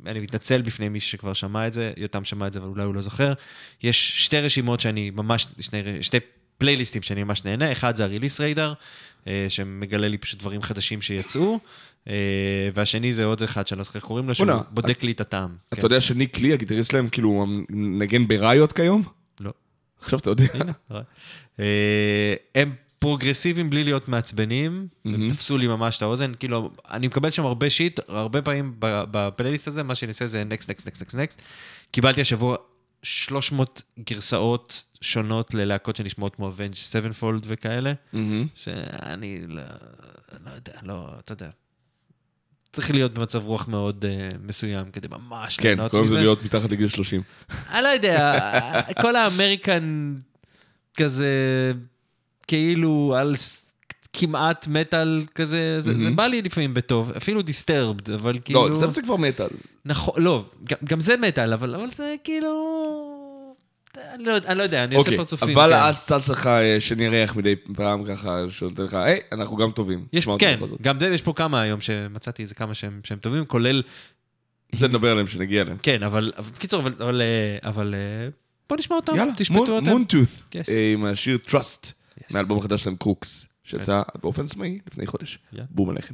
Speaker 3: אני מתנצל בפני מי שכבר שמע את זה, יותם שמע את זה, אבל אולי הוא לא זוכר. יש שתי רשימות שאני ממש, שני, שתי פלייליסטים שאני ממש נהנה, אחד זה הריליס ריידר, אה, שמגלה לי פשוט דברים חדשים שיצאו, אה, והשני זה עוד אחד שאני לא זוכר איך קוראים לו, שהוא בודק לי את הטעם.
Speaker 2: אתה
Speaker 3: כן.
Speaker 2: יודע שניק לי, הגיטריסט שלהם, כאילו, נגן בראיות כיום? עכשיו אתה יודע.
Speaker 3: אה, הם פרוגרסיביים בלי להיות מעצבנים, הם. תפסו לי ממש את האוזן, כאילו, אני מקבל שם הרבה shit, הרבה פעמים בפלייליסט הזה, מה שאני עושה זה next, next, next, next, next. קיבלתי השבוע 300 גרסאות שונות ללהקות שנשמעות כמו Avenged Sevenfold וכאלה,
Speaker 2: מהמם.
Speaker 3: שאני לא, לא יודע, לא, אתה יודע. צריך להיות במצב רוח מאוד uh, מסוים כדי ממש
Speaker 2: כן,
Speaker 3: ליהנות
Speaker 2: קוראים לזה
Speaker 3: מזה.
Speaker 2: להיות מתחת לגיל 30.
Speaker 3: אני לא יודע, כל האמריקן כזה, כאילו על כמעט מטאל כזה, זה, זה
Speaker 2: מהמם.
Speaker 3: בא לי לפעמים בטוב, אפילו דיסטרבד, אבל כאילו...
Speaker 2: לא, זה כבר מטאל.
Speaker 3: נכון, לא, גם, גם זה מטאל, אבל, אבל זה כאילו... אני לא, אני לא יודע, אני עושה
Speaker 2: אוקיי,
Speaker 3: פרצופים.
Speaker 2: אבל
Speaker 3: כן.
Speaker 2: אז צץ לך אה, שן ירח מדי פעם ככה, שנותן לך, היי, אנחנו גם טובים.
Speaker 3: יש, כן. גם זה, יש פה כמה היום שמצאתי איזה כמה שהם, שהם טובים, כולל,
Speaker 2: זה נדבר עליהם כשנגיע אליהם.
Speaker 3: כן, אבל, בקיצור, אבל, אבל, אה, אבל אה, בוא נשמע אותם,
Speaker 2: יאללה,
Speaker 3: תשפטו אותם.
Speaker 2: מונטות,
Speaker 3: Yes.
Speaker 2: עם השיר Trust,
Speaker 3: Yes.
Speaker 2: מהאלבום החדש שלהם קרוקס, שיצא באופן עצמאי לפני חודש.
Speaker 3: יאללה.
Speaker 2: בום עליכם.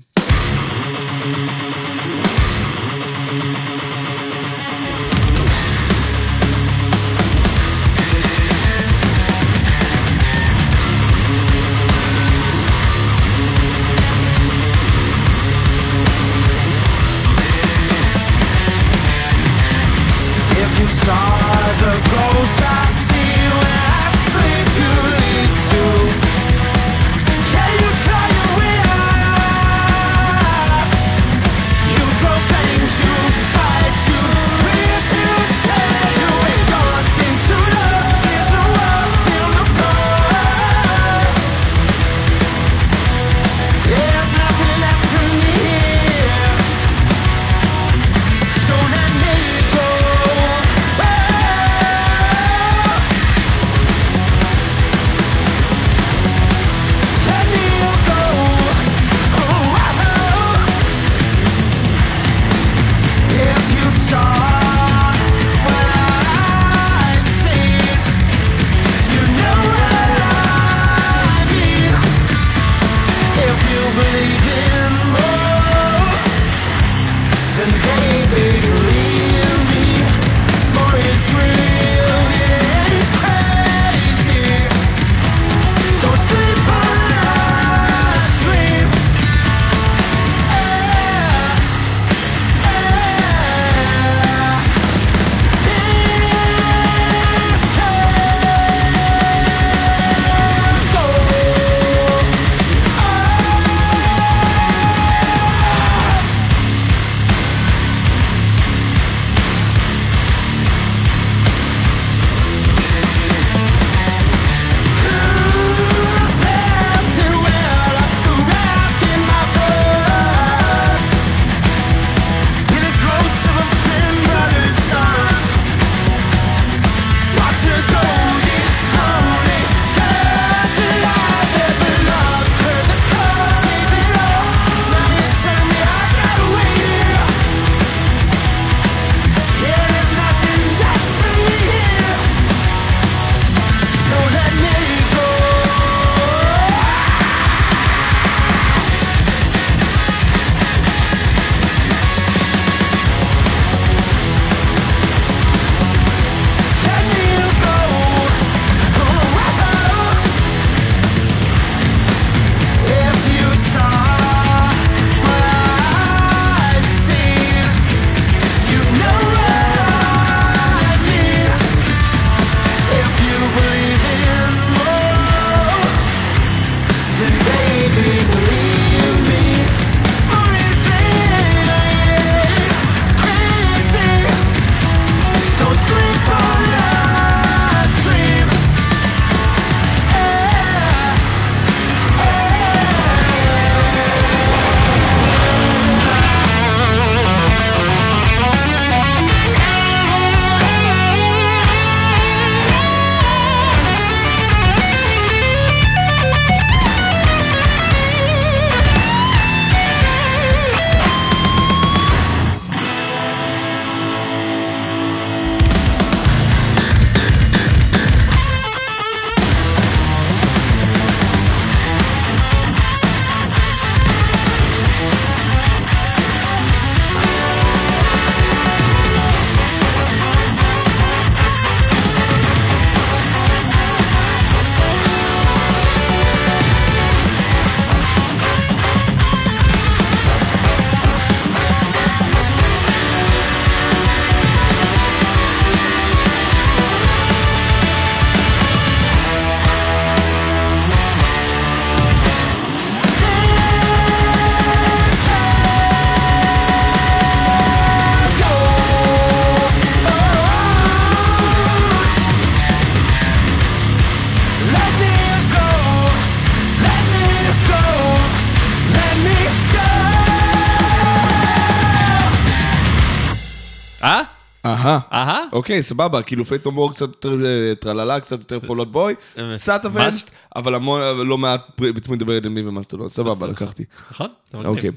Speaker 2: אוקיי, סבבה, כאילו פייט נו מור קצת יותר אה, טרללה, קצת יותר פולוט בוי,
Speaker 3: אה,
Speaker 2: קצת
Speaker 3: must.
Speaker 2: אבנג'ד, אבל המון, לא מעט בתמיד דבר אדמי ומאסטרדון, סבבה, לקחתי.
Speaker 3: נכון?
Speaker 2: אוקיי.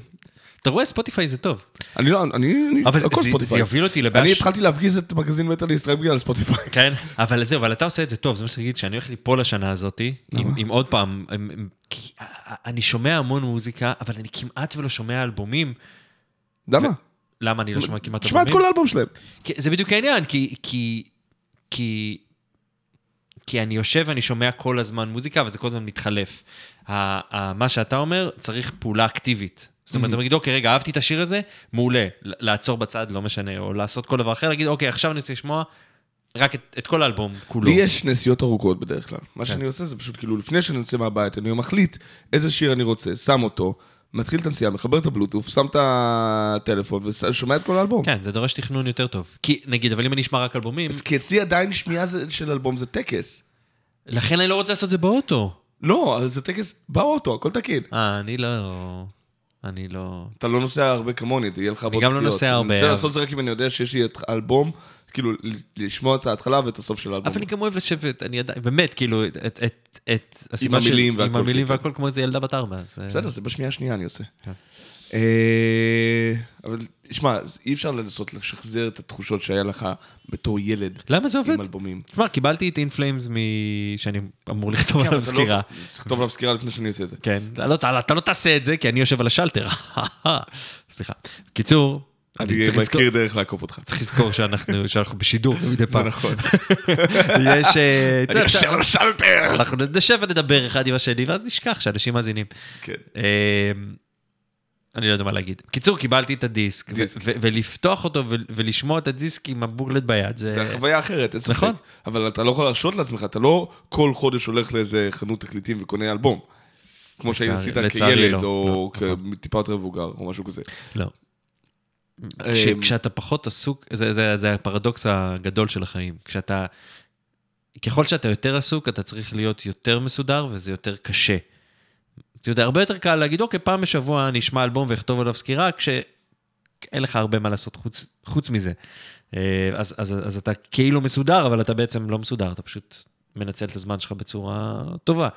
Speaker 3: אתה רואה, ספוטיפיי זה טוב.
Speaker 2: אני לא, אני,
Speaker 3: אבל
Speaker 2: הכל ספוטיפיי.
Speaker 3: זה יוביל אותי לבאש.
Speaker 2: אני התחלתי להפגיז את מגזין מטאליסט רק בגלל ספוטיפיי.
Speaker 3: כן, אבל זהו, אבל אתה עושה את זה טוב, זה מה שצריך להגיד, שאני הולך ליפול השנה הזאת, עם, עוד פעם, אני שומע המון מוזיקה, אבל אני כמעט ולא שומע אלבומים.
Speaker 2: למה?
Speaker 3: למה אני לא שומע כמעט
Speaker 2: תשמע את
Speaker 3: אלבומים?
Speaker 2: כל האלבום שלהם.
Speaker 3: זה בדיוק העניין, כי, כי, כי, כי אני יושב ואני שומע כל הזמן מוזיקה, וזה כל הזמן מתחלף. מה שאתה אומר, צריך פעולה אקטיבית. זאת אומרת, אתה מגיד, אוקיי, רגע, אהבתי את השיר הזה, מעולה. לעצור בצד, לא משנה, או לעשות כל דבר אחר, להגיד, אוקיי, עכשיו אני רוצה לשמוע רק את, את כל האלבום כולו.
Speaker 2: לי יש נסיעות ארוכות בדרך כלל. מה
Speaker 3: כן.
Speaker 2: שאני עושה זה פשוט כאילו, לפני שאני יוצא מהבית, אני מחליט איזה שיר אני רוצה, שם אותו, מתחיל את הנסיעה, מחבר את הבלוטוף, שם את הטלפון ושומע את כל האלבום.
Speaker 3: כן, זה דורש תכנון יותר טוב. כי, נגיד, אבל אם אני אשמע רק אלבומים,
Speaker 2: אז כי אצלי עדיין שמיעה של אלבום זה טקס.
Speaker 3: לכן אני לא רוצה לעשות את זה באוטו.
Speaker 2: לא, זה טקס באוטו, הכל תקין.
Speaker 3: אה, אני לא... אני לא...
Speaker 2: אתה לא נוסע הרבה כמוני, תהיה לך הרבה
Speaker 3: גם לא. נוסע הרבה,
Speaker 2: אני מנסה לעשות את זה רק אם אני יודע שיש לי את האלבום, כאילו, לשמוע את ההתחלה ואת הסוף של האלבום.
Speaker 3: אבל אני גם אוהב לשבת, אני עדיין, באמת, כאילו, את, את, את, הסיבה
Speaker 2: המילים והכל,
Speaker 3: עם המילים
Speaker 2: כן,
Speaker 3: והכל כמו איזה ילדה בת ארבע. אה,
Speaker 2: בסדר, זה בשמיעה השנייה אני עושה. אה, אבל שמע, אי אפשר לנסות לשחזר את התחושות שהיה לך בתור ילד
Speaker 3: למה זה עובד?
Speaker 2: עם אלבומים.
Speaker 3: תשמע, קיבלתי את אינפלאמס מ... שאני אמור לכתוב
Speaker 2: כן,
Speaker 3: עליו
Speaker 2: לא-
Speaker 3: סקירה.
Speaker 2: תכתוב עליו סקירה לפני שאני עושה את זה.
Speaker 3: כן, אתה לא, לא תעשה את זה, כי אני יושב על השלטר. סליחה. קיצור, אני
Speaker 2: מכיר דרך לעקוף אותך.
Speaker 3: צריך לזכור שאנחנו בשידור מדי
Speaker 2: זה
Speaker 3: פעם.
Speaker 2: נכון.
Speaker 3: יש... אה,
Speaker 2: אני יושב על השלטר!
Speaker 3: אנחנו נשב ונדבר אחד עם השני, ואז נשכח שאנשים מאזינים.
Speaker 2: כן.
Speaker 3: אה, אני לא יודע מה להגיד. קיצור, קיבלתי את הדיסק,
Speaker 2: דיסק.
Speaker 3: ולפתוח אותו ולשמוע את הדיסק עם הבוגלט ביד, זה...
Speaker 2: זה חוויה אחרת, אין ספק.
Speaker 3: נכון.
Speaker 2: אבל אתה לא יכול להרשות לעצמך, אתה לא כל חודש הולך לאיזה חנות תקליטים וקונה אלבום. כמו שעשית
Speaker 3: לצערי
Speaker 2: כילד,
Speaker 3: לא,
Speaker 2: או
Speaker 3: לא,
Speaker 2: כ- טיפה יותר מבוגר, או משהו כזה.
Speaker 3: לא. כש, כשאתה פחות עסוק, זה, זה, זה הפרדוקס הגדול של החיים. כשאתה, ככל שאתה יותר עסוק, אתה צריך להיות יותר מסודר, וזה יותר קשה. אתה יודע, הרבה יותר קל להגיד, אוקיי, פעם בשבוע אני אשמע אלבום ואכתוב עליו סקירה, כשאין לך הרבה מה לעשות חוץ, חוץ מזה. אה, אז, אז, אז אתה כאילו מסודר, אבל אתה בעצם לא מסודר, אתה פשוט מנצל את הזמן שלך בצורה טובה.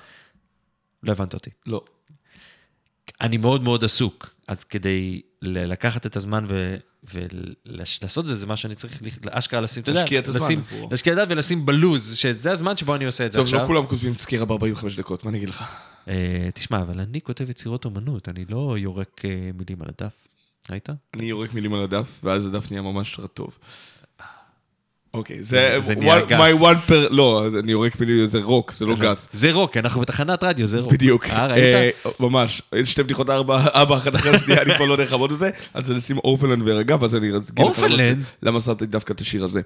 Speaker 3: לא הבנת אותי.
Speaker 2: לא.
Speaker 3: אני מאוד מאוד עסוק, אז כדי לקחת את הזמן ו- ולעשות את זה, זה מה שאני צריך אשכרה לשים, אתה יודע,
Speaker 2: להשקיע את הזמן
Speaker 3: לשים-. להשקיע את זה ולשים בלוז, שזה הזמן שבו אני עושה את זה
Speaker 2: טוב,
Speaker 3: עכשיו.
Speaker 2: לא כולם כותבים סקירה ב-45 דקות, מה אני אגיד לך?
Speaker 3: אה, תשמע, אבל אני כותב יצירות אומנות, אני לא יורק אה, מילים על הדף. ראית?
Speaker 2: אני יורק מילים על הדף, ואז הדף נהיה ממש רטוב. אוקיי, זה...
Speaker 3: זה נהיה
Speaker 2: one-
Speaker 3: גס.
Speaker 2: my one per... לא, אני יורק מילים, זה רוק, זה לא גס.
Speaker 3: זה רוק, אנחנו בתחנת רדיו, זה רוק.
Speaker 2: בדיוק.
Speaker 3: אה, ראית?
Speaker 2: אה, ממש. שתי בדיחות ארבע, אחת אחרי השנייה, אני כבר לא יודע איך לעבוד בזה. אז נשים Orphaned Land והרגע, ואז אני אגיד Orphaned
Speaker 3: Land?
Speaker 2: למה שמתי דווקא את השיר הזה.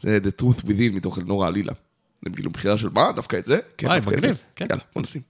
Speaker 2: זה The Truth Within מתוך אלנורה עלילה. זה כאילו בחירה של מה? דווקא את זה? כן, דווקא את זה.
Speaker 3: כן.
Speaker 2: יאללה, בוא נשים.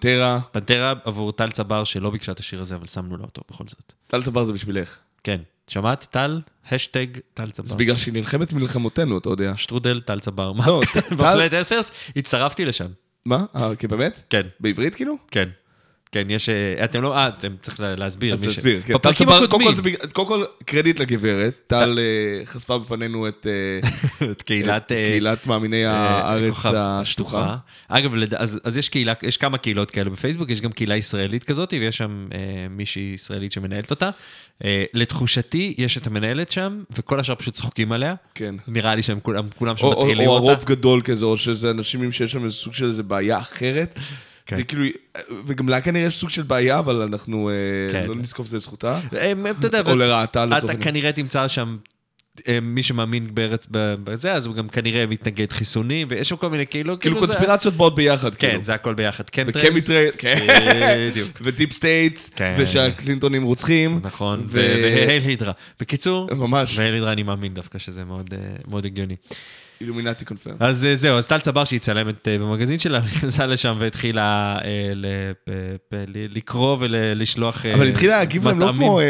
Speaker 2: פנטרה,
Speaker 3: פנטרה עבור טל צבר שלא ביקשה את השיר הזה, אבל שמנו לה אותו בכל זאת.
Speaker 2: טל צבר זה בשבילך.
Speaker 3: כן. שמעת, טל? השטג טל
Speaker 2: זה
Speaker 3: צבר.
Speaker 2: בגלל שהיא נלחמת מלחמותינו, אתה יודע.
Speaker 3: שטרודל טל צבר. מה?
Speaker 2: לא, טל-
Speaker 3: בפלט ארת'רס, הצטרפתי לשם.
Speaker 2: מה? אה, באמת?
Speaker 3: כן,
Speaker 2: בעברית כאילו?
Speaker 3: כן. כן, יש... אה, אתם לא... אה, אתם צריך לה- להסביר.
Speaker 2: אז תסביר. כן,
Speaker 3: בפרקים הקודמים,
Speaker 2: קודם כל, קרדיט לגברת. טל אה, חשפה בפנינו את אה,
Speaker 3: את קהילת...
Speaker 2: קהילת מאמיני הארץ השטוחה.
Speaker 3: אגב, אז, אז יש קהילה, יש כמה קהילות כאלה בפייסבוק, יש גם קהילה ישראלית כזאת, ויש שם מישהי ישראלית שמנהלת אותה. לתחושתי, יש את המנהלת שם, וכל השאר פשוט צוחקים עליה.
Speaker 2: כן.
Speaker 3: נראה לי שהם כולם, שם
Speaker 2: או- או
Speaker 3: מטרילים
Speaker 2: או
Speaker 3: אותה.
Speaker 2: הרוב גדול כזה, או שזה אנשים שיש שם איזה סוג של איזה בעיה אחרת.
Speaker 3: כן.
Speaker 2: זה כאילו, וגם לה כנראה יש סוג של בעיה, אבל אנחנו אה,
Speaker 3: כן.
Speaker 2: לא נזקוף זה לזכותה.
Speaker 3: אתה יודע,
Speaker 2: או לרעתה
Speaker 3: אתה
Speaker 2: לצורך העניין.
Speaker 3: כנראה תמצא שם אה, מי שמאמין בארץ, בזה, אז הוא גם כנראה מתנגד חיסונים, ויש שם כל מיני כאילו...
Speaker 2: כאילו קונספירציות באות ביחד.
Speaker 3: כן,
Speaker 2: כאילו.
Speaker 3: זה הכל ביחד.
Speaker 2: ו chemtrail, כן.
Speaker 3: בדיוק.
Speaker 2: ו deep states,
Speaker 3: כן.
Speaker 2: ושהקלינטונים רוצחים.
Speaker 3: נכון,
Speaker 2: ו-
Speaker 3: ו hail Hydra. בקיצור,
Speaker 2: ממש.
Speaker 3: ו hail Hydra אני מאמין דווקא שזה אה, מאוד הגיוני.
Speaker 2: Illuminati confirmed.
Speaker 3: אז אה, זהו, אז טל צבר שהיא צלמת אה, במגזין שלה, נכנסה לשם והתחילה אה, לקרוא ולשלוח...
Speaker 2: אבל התחילה להגיב להם לא
Speaker 3: מטעמים.
Speaker 2: כמו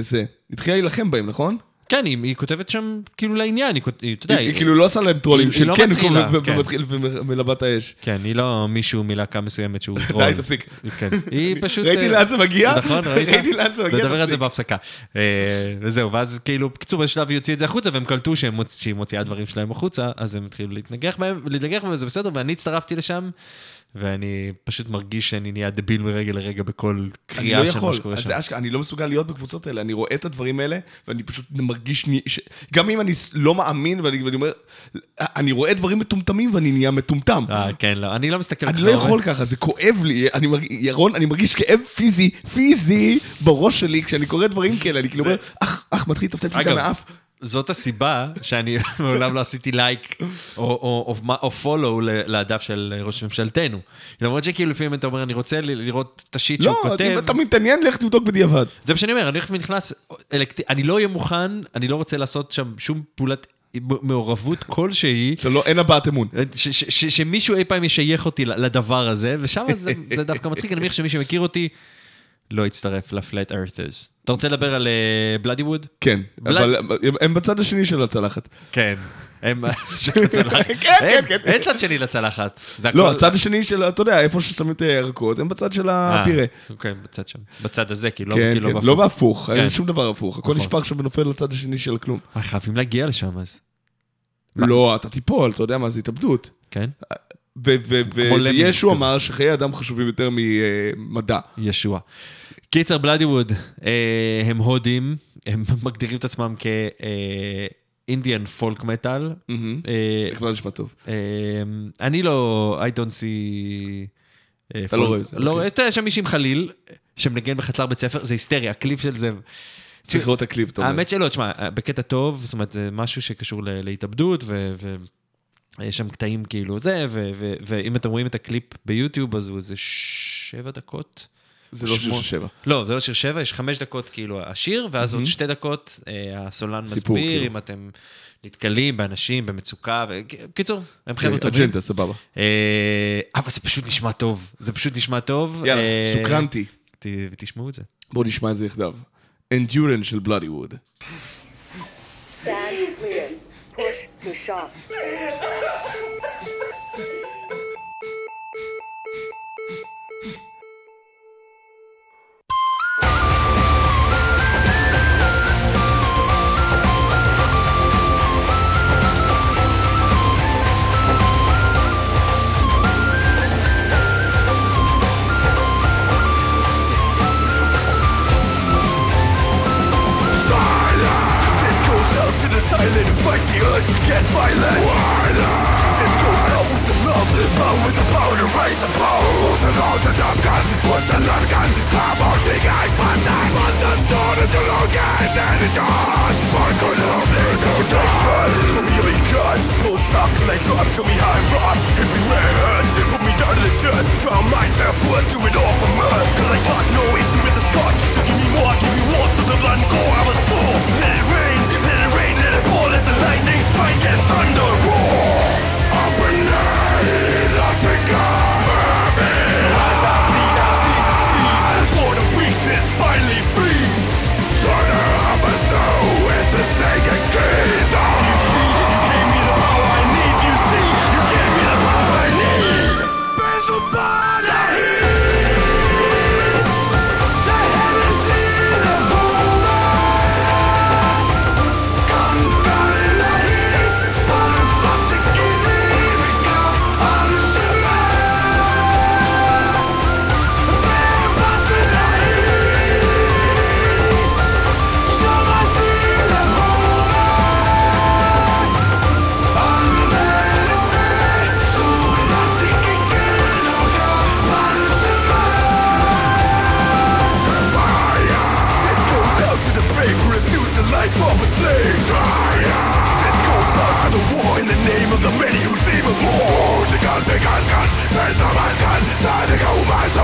Speaker 2: זה. התחילה להילחם בהם, נכון?
Speaker 3: כן, היא, היא כותבת שם כאילו לעניין, היא, היא, אתה יודע,
Speaker 2: היא כאילו לא עושה להם טרולים
Speaker 3: היא-
Speaker 2: של
Speaker 3: היא לא
Speaker 2: כן,
Speaker 3: מטרילה,
Speaker 2: ו-
Speaker 3: כן.
Speaker 2: ומתחיל ומלבה את האש.
Speaker 3: כן, היא לא מישהו מלהקה מסוימת שהוא טרול.
Speaker 2: די, תפסיק.
Speaker 3: כן, היא פשוט...
Speaker 2: ראיתי
Speaker 3: אה,
Speaker 2: לאן זה מגיע?
Speaker 3: נכון, ראית?
Speaker 2: ראיתי לאן זה מגיע,
Speaker 3: נדבר על זה. בהפסקה. אה, וזהו, ואז כאילו, בקיצור, באיזשהו שלב היא הוציאה את זה החוצה, והם קלטו שהיא מוציאה דברים שלהם החוצה, אז הם התחילו להתנגח בהם, וזה בסדר, ואני הצטרפתי לשם, ואני פשוט מרגיש שאני נהיה דביל מרגע לרגע בכל
Speaker 2: אני
Speaker 3: קריאה
Speaker 2: לא
Speaker 3: של מה שקורה שם.
Speaker 2: זה אשכרה, אני לא מסוגל להיות בקבוצות האלה, אני רואה את הדברים האלה, ואני פשוט מרגיש, ש- גם אם אני לא מאמין, ואני ואני אומר, אני רואה דברים מטומטמים ואני נהיה מטומטם.
Speaker 3: אה, כן, לא, אני לא מסתכל
Speaker 2: אני
Speaker 3: ככה
Speaker 2: לא
Speaker 3: הרבה.
Speaker 2: יכול ככה, זה כואב לי, אני מרגיש, ירון, אני מרגיש כאב פיזי, פיזי, בראש שלי, כשאני קורא דברים כאלה, אני כאילו אומר, אח, אח, מתחיל לטפטף לי גם מהאף.
Speaker 3: זאת הסיבה שאני מעולם לא עשיתי לייק או, פולו לדף של ראש ממשלתנו. למרות שכאילו לפעמים אתה אומר, אני רוצה לראות את השיט שהוא
Speaker 2: לא,
Speaker 3: כותב.
Speaker 2: אם אתה מתעניין, לך תבדוק בדיעבד.
Speaker 3: זה מה שאני אומר, אני הולך ונכנס. אני לא אהיה מוכן, אני לא רוצה לעשות שם שום פעולת מעורבות כלשהי.
Speaker 2: שלא, אין הבעת אמון.
Speaker 3: ש- ש- ש- שמישהו אי פעם ישייך אותי לדבר הזה, ושם זה, זה דווקא מצחיק, אני מניח שמי שמכיר אותי לא יצטרף לפלט ארת'רס. אתה רוצה לדבר על בלאדי ווד?
Speaker 2: כן, אבל הם- הם בצד השני של הצלחת.
Speaker 3: כן. הם... של הצלחת.
Speaker 2: כן, כן.
Speaker 3: אין צד שני לצלחת.
Speaker 2: לא, הצד השני של, אתה יודע, איפה ששמים את הירקות, הם בצד של
Speaker 3: אה,
Speaker 2: הפירה.
Speaker 3: אוקיי, בצד שם. בצד הזה, כאילו,
Speaker 2: כן,
Speaker 3: כאילו
Speaker 2: כן,
Speaker 3: בהפוך.
Speaker 2: לא בהפוך, אין
Speaker 3: כן.
Speaker 2: שום דבר הפוך. הכל
Speaker 3: נכון.
Speaker 2: נשפך עכשיו ונופל לצד השני של הכלום.
Speaker 3: אה, חייבים להגיע לשם אז.
Speaker 2: לא, אתה תיפול, אתה יודע מה זה התאבדות.
Speaker 3: כן?
Speaker 2: וישו. אמר שחיי אדם חשובים יותר ממדע.
Speaker 3: ישוע. קיצר, בלאדי ווד, אה, הם הודים, הם מגדירים את עצמם כאינדיאן פולק מטאל. אה,
Speaker 2: כבר נשמע טוב.
Speaker 3: אני לא, I don't see... אה,
Speaker 2: אתה לא רואה את זה,
Speaker 3: לא,
Speaker 2: אוקיי.
Speaker 3: אתה יודע, יש שם מישהי עם חליל, שמנגן בחצר בית ספר, זה היסטריה, הקליפ של זה.
Speaker 2: צריך לראות את הקליפ, אתה אומר.
Speaker 3: האמת שלא, תשמע, בקטע טוב, זאת אומרת, זה משהו שקשור להתאבדות, יש שם קטעים כאילו זה, ואם אתם רואים את הקליפ ביוטיוב, אז הוא איזה שבע דקות.
Speaker 2: זה לא שיר שבע.
Speaker 3: לא, זה לא שיר שבע, יש חמש דקות כאילו השיר, ואז עוד שתי דקות אה, הסולן מסביר,
Speaker 2: כאילו.
Speaker 3: אם אתם נתקלים באנשים במצוקה, בקיצור, הם חבר'ה טובים.
Speaker 2: אג'נדה, סבבה.
Speaker 3: אה, אבל זה פשוט נשמע טוב, זה פשוט נשמע טוב.
Speaker 2: יאללה,
Speaker 3: אה,
Speaker 2: סוקרנטי.
Speaker 3: ת- ותשמעו את זה.
Speaker 2: בואו נשמע את זה יחדיו. אנדורן של בלאדי ווד.
Speaker 4: Stand clear. Push to shop.
Speaker 5: Show me how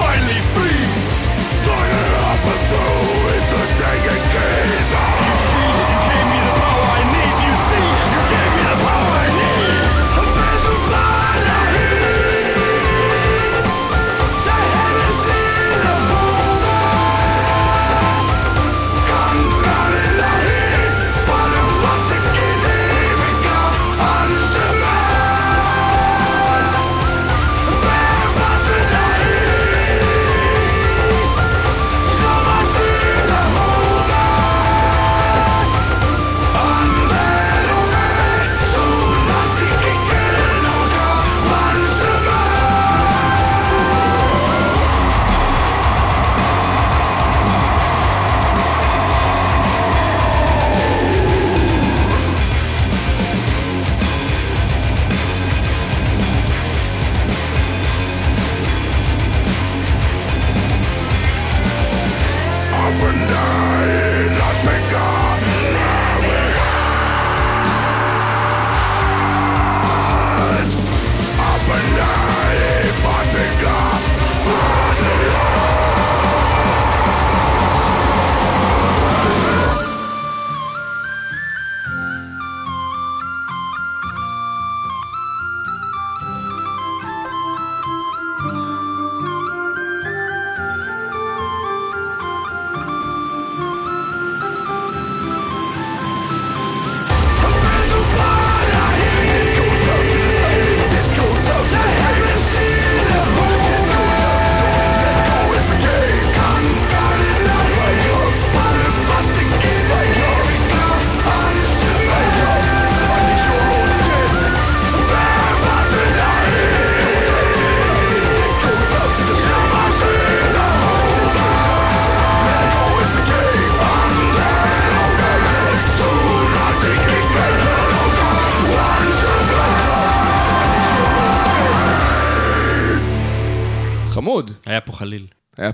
Speaker 5: finally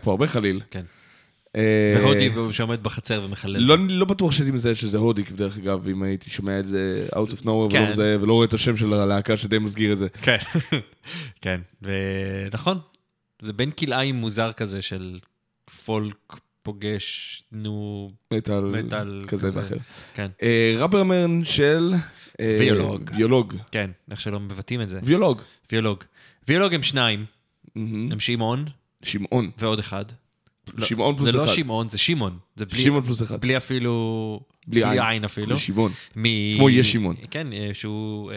Speaker 3: פה
Speaker 2: הרבה חליל.
Speaker 3: כן.
Speaker 2: אה,
Speaker 3: והודי שעומד בחצר ומחלל.
Speaker 2: לא, לא בטוח שהייתי מזהה שזה הודיק, דרך אגב, אם הייתי שומע את זה out of nowhere
Speaker 3: כן.
Speaker 2: ולא מזהה ולא רואה את השם של הלהקה שדי מסגיר את זה.
Speaker 3: כן, כן, ונכון, זה בין כלאיים מוזר כזה של פולק פוגש, נו,
Speaker 2: מטאל,
Speaker 3: מטאל
Speaker 2: כזה. ואחר.
Speaker 3: כן,
Speaker 2: אה, רברמן של... אה,
Speaker 3: ויולוג.
Speaker 2: ויולוג.
Speaker 3: כן, איך שלא מבטאים את זה.
Speaker 2: ויולוג.
Speaker 3: ויולוג. ויולוג הם שניים. הם שמעון
Speaker 2: שמעון.
Speaker 3: ועוד אחד. לא,
Speaker 2: שמעון פלוס
Speaker 3: זה לא
Speaker 2: אחד.
Speaker 3: שמעון, זה שמעון. זה בלי,
Speaker 2: שמעון פלוס אחד.
Speaker 3: בלי אפילו...
Speaker 2: בלי עין.
Speaker 3: עין אפילו.
Speaker 2: שמעון.
Speaker 3: מ...
Speaker 2: כמו יש שמעון.
Speaker 3: כן, אה, שהוא... אה,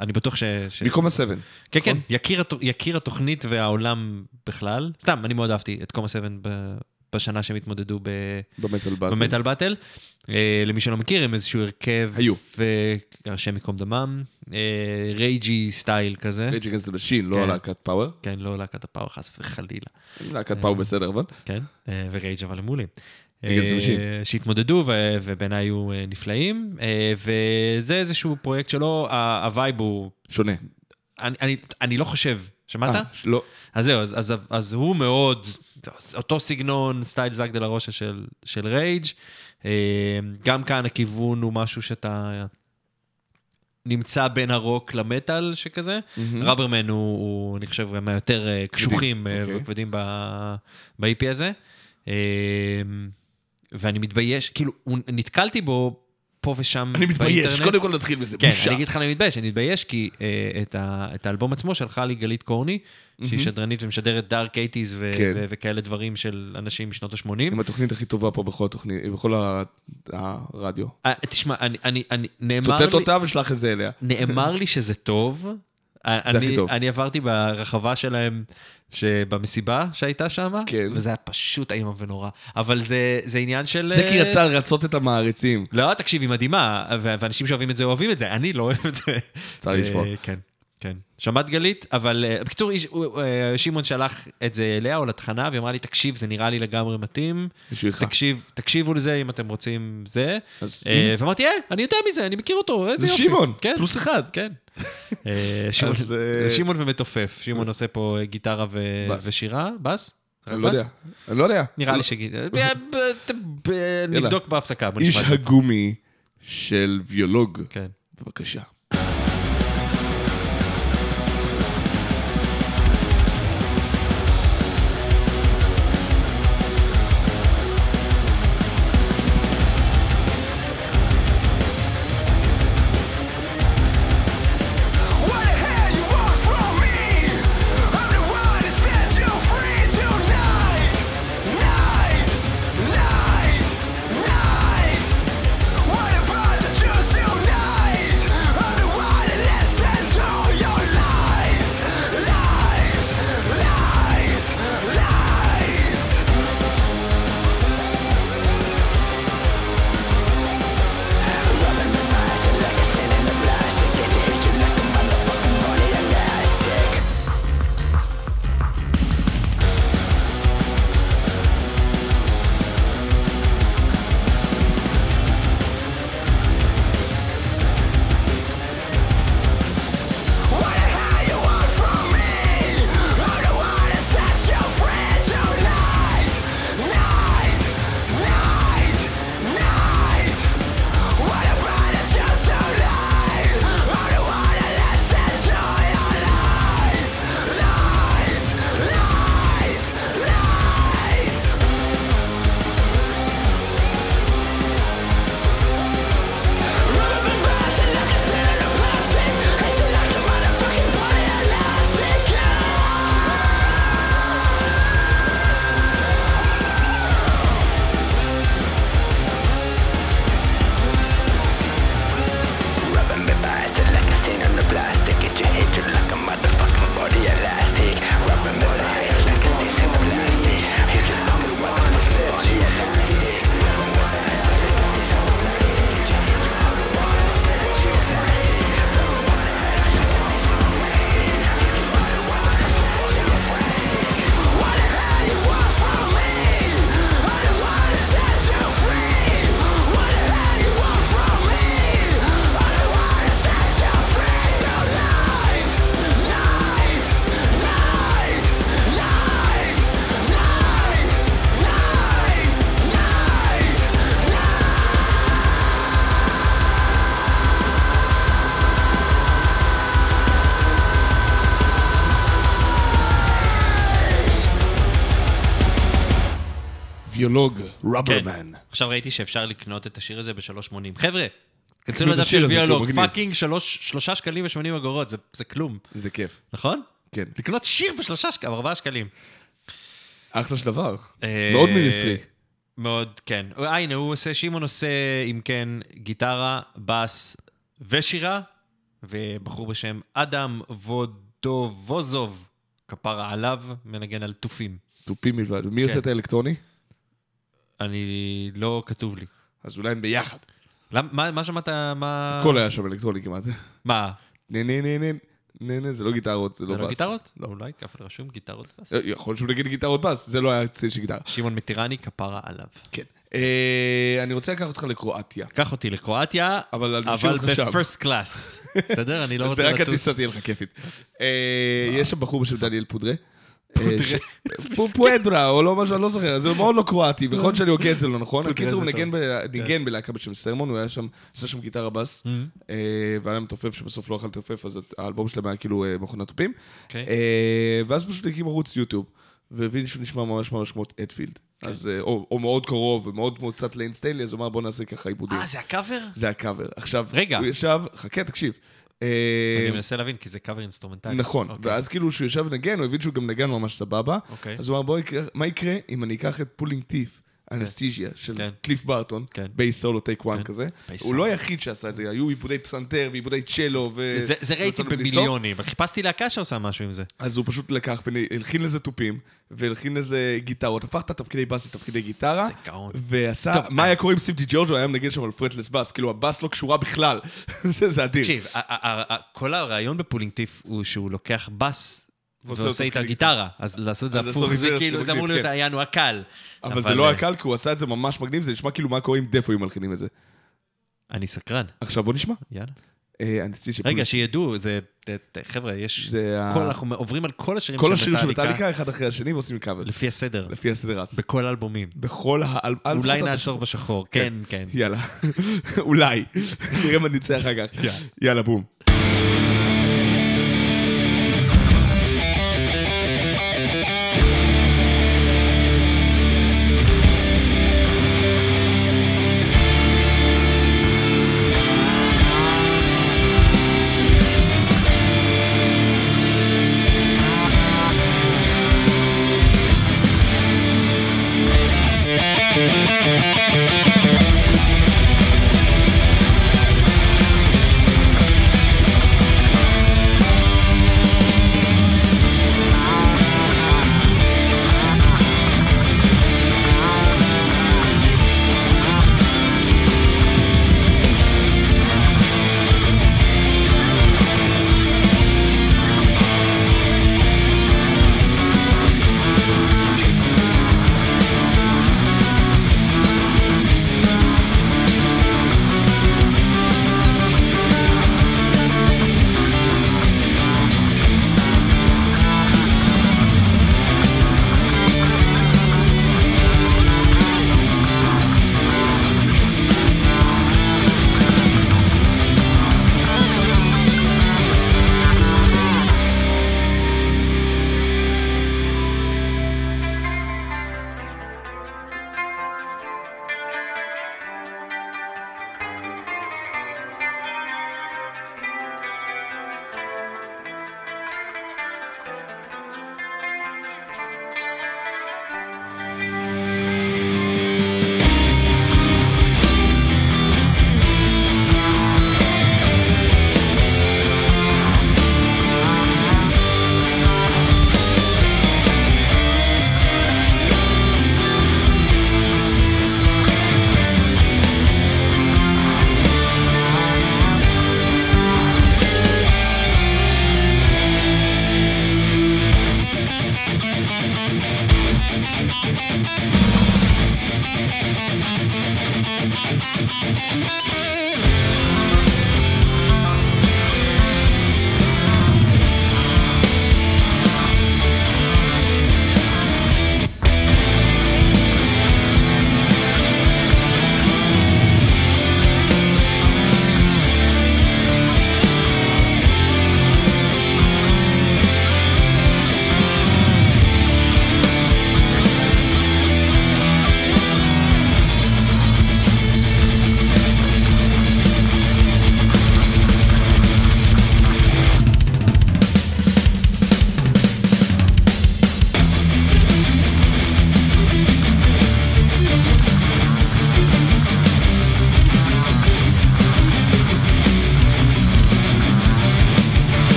Speaker 3: אני בטוח ש... ש...
Speaker 2: מקומה 7.
Speaker 3: כן, כן,
Speaker 2: נכון?
Speaker 3: יקיר, הת- יקיר התוכנית והעולם בכלל. סתם, אני מאוד אהבתי את קומה 7 ב- בשנה שהם התמודדו ב...
Speaker 2: במטאל באטל.
Speaker 3: במטאל באטל. אה, למי שלא מכיר, הם איזשהו הרכב...
Speaker 2: היו.
Speaker 3: השם ייקום דמם. אה, Rage-y style כזה.
Speaker 2: Rage Against the Machine, לא
Speaker 3: כן.
Speaker 2: להקת power.
Speaker 3: כן, לא להקת ה power חס וחלילה.
Speaker 2: להקת power בסדר, אבל.
Speaker 3: כן, אה, ו Rage אבל הם מעולים. אה. שהתמודדו ובעיניי היו אה, נפלאים, אה, וזה איזשהו פרויקט שלו, הווייב הוא,
Speaker 2: שונה.
Speaker 3: אני, אני, אני לא חושב, שמעת?
Speaker 2: אה, לא.
Speaker 3: אז זהו, אז, אז, אז הוא מאוד, אותו סגנון, סטייל זאק דה לה רושה של, של Rage. אה, גם כאן הכיוון הוא משהו שאתה נמצא בין הרוק למטאל שכזה.
Speaker 2: מהמם.
Speaker 3: רברמן הוא, הוא, אני חושב, מהיותר אה, קשוחים אה,
Speaker 2: אוקיי.
Speaker 3: וכבדים ב-EP הזה. אה, ואני מתבייש, כאילו, נתקלתי בו פה ושם
Speaker 2: אני מתבייש,
Speaker 3: באינטרנט.
Speaker 2: קודם כל נתחיל בזה.
Speaker 3: כן,
Speaker 2: בושה.
Speaker 3: אני אגיד לך אני מתבייש, אני מתבייש כי אה, את, ה, את האלבום עצמו שלחה לי גלית קורני, שהיא שדרנית ומשדרת דארק אייטיז ו-
Speaker 2: כן.
Speaker 3: וכאלה דברים של אנשים משנות ה-80.
Speaker 2: עם התוכנית הכי טובה פה בכל התוכנית, בכל הרדיו.
Speaker 3: אה, תשמע, אני, אני, אני, נאמר לי,
Speaker 2: אותה ושלח את זה אליה.
Speaker 3: נאמר לי שזה טוב.
Speaker 2: הכי
Speaker 3: אני,
Speaker 2: טוב.
Speaker 3: אני עברתי ברחבה שלהם שבמסיבה שהייתה שם,
Speaker 2: כן.
Speaker 3: וזה היה פשוט איום ונורא. אבל זה, זה עניין של...
Speaker 2: זה כי
Speaker 3: אה,
Speaker 2: רצה לרצות את המעריצים.
Speaker 3: לא, תקשיב, היא מדהימה, ואנשים שאוהבים את זה אוהבים את זה, אני לא אוהב את זה.
Speaker 2: צר לי לשמוע.
Speaker 3: אה, כן. כן. שמעת גלית, אבל אה, בקיצור, איש- הוא- אה, שמעון שלח את זה אליה או לתחנה, והיא אמרה לי, תקשיב, זה נראה לי לגמרי מתאים.
Speaker 2: בשבילך.
Speaker 3: תקשיב, תקשיבו לזה אם אתם רוצים זה.
Speaker 2: אז
Speaker 3: אה, ואמרתי, אה, אני יודע מזה, אני מכיר אותו, איזה
Speaker 2: זה
Speaker 3: יופי.
Speaker 2: שמעון,
Speaker 3: כן,
Speaker 2: פלוס אחד.
Speaker 3: כן. שמעון-
Speaker 2: אז, אה,
Speaker 3: שמעון ומתופף, שמעון עושה פה גיטרה ו-
Speaker 2: בס.
Speaker 3: ושירה, בס?
Speaker 2: אני לא? יודע. אני לא יודע.
Speaker 3: נראה לי שגיד... ב- ב- נבדוק בהפסקה,
Speaker 2: איש
Speaker 3: זה.
Speaker 2: הגומי של ויולוג.
Speaker 3: כן.
Speaker 2: בבקשה. ויולוג,
Speaker 3: כן.
Speaker 2: רברמן.
Speaker 3: עכשיו ראיתי שאפשר לקנות את השיר הזה ב-3.80. חבר'ה,
Speaker 2: את
Speaker 3: לדף של
Speaker 2: מגניב.
Speaker 3: fucking שלוש- שלושה שקלים ושמונים אגורות, זה- זה כלום,
Speaker 2: זה כיף.
Speaker 3: נכון?
Speaker 2: כן.
Speaker 3: לקנות שיר בשלושה שקלים, ארבעה שקלים.
Speaker 2: אחלה של דבר.
Speaker 3: אה,
Speaker 2: מאוד Ministry.
Speaker 3: מאוד, כן. אה, הנה, הוא עושה, שמעון עושה, אם כן, גיטרה, בס ושירה, ובחור בשם אדם וודובוזוב, כפרה עליו, מנגן על תופים.
Speaker 2: תופים בלבד. ומי
Speaker 3: כן.
Speaker 2: עושה את האלקטרוני?
Speaker 3: אני, לא כתוב לי.
Speaker 2: אז אולי הם ביחד.
Speaker 3: למ- מה מה שמעת, מה...
Speaker 2: הכל היה שם אלקטרוני כמעט.
Speaker 3: מה?
Speaker 2: נה נה נה נה נה נה, זה לא גיטרות, זה לא
Speaker 3: זה
Speaker 2: בס.
Speaker 3: לא גיטרות?
Speaker 2: לא.
Speaker 3: אולי, אבל רשום גיטרות בס.
Speaker 2: אה, יכול להיות שהוא נגיד גיטרות בס, זה לא היה צליל של גיטרה.
Speaker 3: שמעון מטירני, כפרה עליו.
Speaker 2: כן. אה, אני רוצה לקחת אותך לקרואטיה.
Speaker 3: קח אותי לקרואטיה,
Speaker 2: אבל.
Speaker 3: בפרסט קלאס. בסדר? אני לא
Speaker 2: זה
Speaker 3: רוצה
Speaker 2: רק
Speaker 3: לטוס.
Speaker 2: הטיסה תהיה לך כיפית. אה, יש שם בחור בשם דניאל פודרה.
Speaker 3: פודרה.
Speaker 2: ש- פו- פואדרה, או לא משהו, אני לא זוכר, זה מאוד לא קרואטי, ויכול להיות שאני הוגה את זה לא נכון. בקיצור, הוא
Speaker 3: זה
Speaker 2: ניגן בלהקה בשם סרמון, הוא היה שם, עשה שם גיטרה בס,
Speaker 3: Mm-hmm.
Speaker 2: אה, והיה להם מתופף שבסוף לא יכל לתופף, אז האלבום שלהם היה כאילו אה, מכונת תופים.
Speaker 3: אוקיי.
Speaker 2: אה, ואז פשוט הקים ערוץ יוטיוב, והבין שהוא נשמע ממש ממש כמו הטפילד.
Speaker 3: כן.
Speaker 2: אז, אה, או או מאוד קרוב, ומאוד מאוד קצת ליין סטיילי, אז הוא אמר בוא נעשה ככה עיבודים.
Speaker 3: אה, זה הקאבר?
Speaker 2: זה הקאבר. עכשיו,
Speaker 3: רגע.
Speaker 2: הוא ישב, חכה, תקשיב. אה,
Speaker 3: אני מנסה להבין, כי זה קאבר אינסטרומנטלי.
Speaker 2: נכון,
Speaker 3: אוקיי.
Speaker 2: ואז כאילו כשהוא ישב ונגן, הוא הבין שהוא גם נגן ממש סבבה.
Speaker 3: אוקיי.
Speaker 2: אז הוא אמר, בוא, יקרה- מה יקרה אם אני אקח את Pulling Teeth, Anesthesia של
Speaker 3: כן.
Speaker 2: קליף ברטון,
Speaker 3: כן.
Speaker 2: bass solo take one
Speaker 3: כן.
Speaker 2: כזה. הוא. לא היחיד שעשה את זה, היו עיבודי פסנתר ועיבודי צ'לו. ו-
Speaker 3: זה- ראיתי. במיליונים, אבל חיפשתי להקה שעושה משהו עם זה.
Speaker 2: אז הוא פשוט לקח והלחין לזה תופים, והלחין לזה גיטרות, הפך את התפקידי בס לתפקידי גיטרה,
Speaker 3: זה גאון.
Speaker 2: ועשה, מה
Speaker 3: אה.
Speaker 2: היה קורה אם סטיב די ג'ורג'ו היה מנגן שם על fretless bass, כאילו הבס לא קשורה בכלל, זה אדיר.
Speaker 3: תקשיב, כל הרעיון ב Pulling Teeth הוא שהוא לוקח בס
Speaker 2: ועושה
Speaker 3: איתה גיטרה, אז לעשות את זה הפוך,
Speaker 2: זה
Speaker 3: כאילו, זה אמור להיות
Speaker 2: כן.
Speaker 3: overkill.
Speaker 2: אבל זה לא overkill, כי הוא עשה את זה ממש מגניב, זה נשמע כאילו מה קורה אם Death היו מלחינים את זה.
Speaker 3: אני סקרן,
Speaker 2: עכשיו בוא נשמע.
Speaker 3: יאללה.
Speaker 2: אה,
Speaker 3: רגע. שידעו, זה, חבר'ה, יש, כל- אנחנו עוברים על כל השירים
Speaker 2: כל
Speaker 3: של
Speaker 2: השירים של
Speaker 3: מטאליקה,
Speaker 2: מטאליקה אחד אחרי השני ועושים קאבר.
Speaker 3: לפי הסדר,
Speaker 2: לפי הסדר רץ.
Speaker 3: בכל האלבומים.
Speaker 2: בכל האל...
Speaker 3: אולי נעצור בשחור, כן, כן.
Speaker 2: יאללה, אולי. נראה מה נצא אחר כך. יאללה, בום.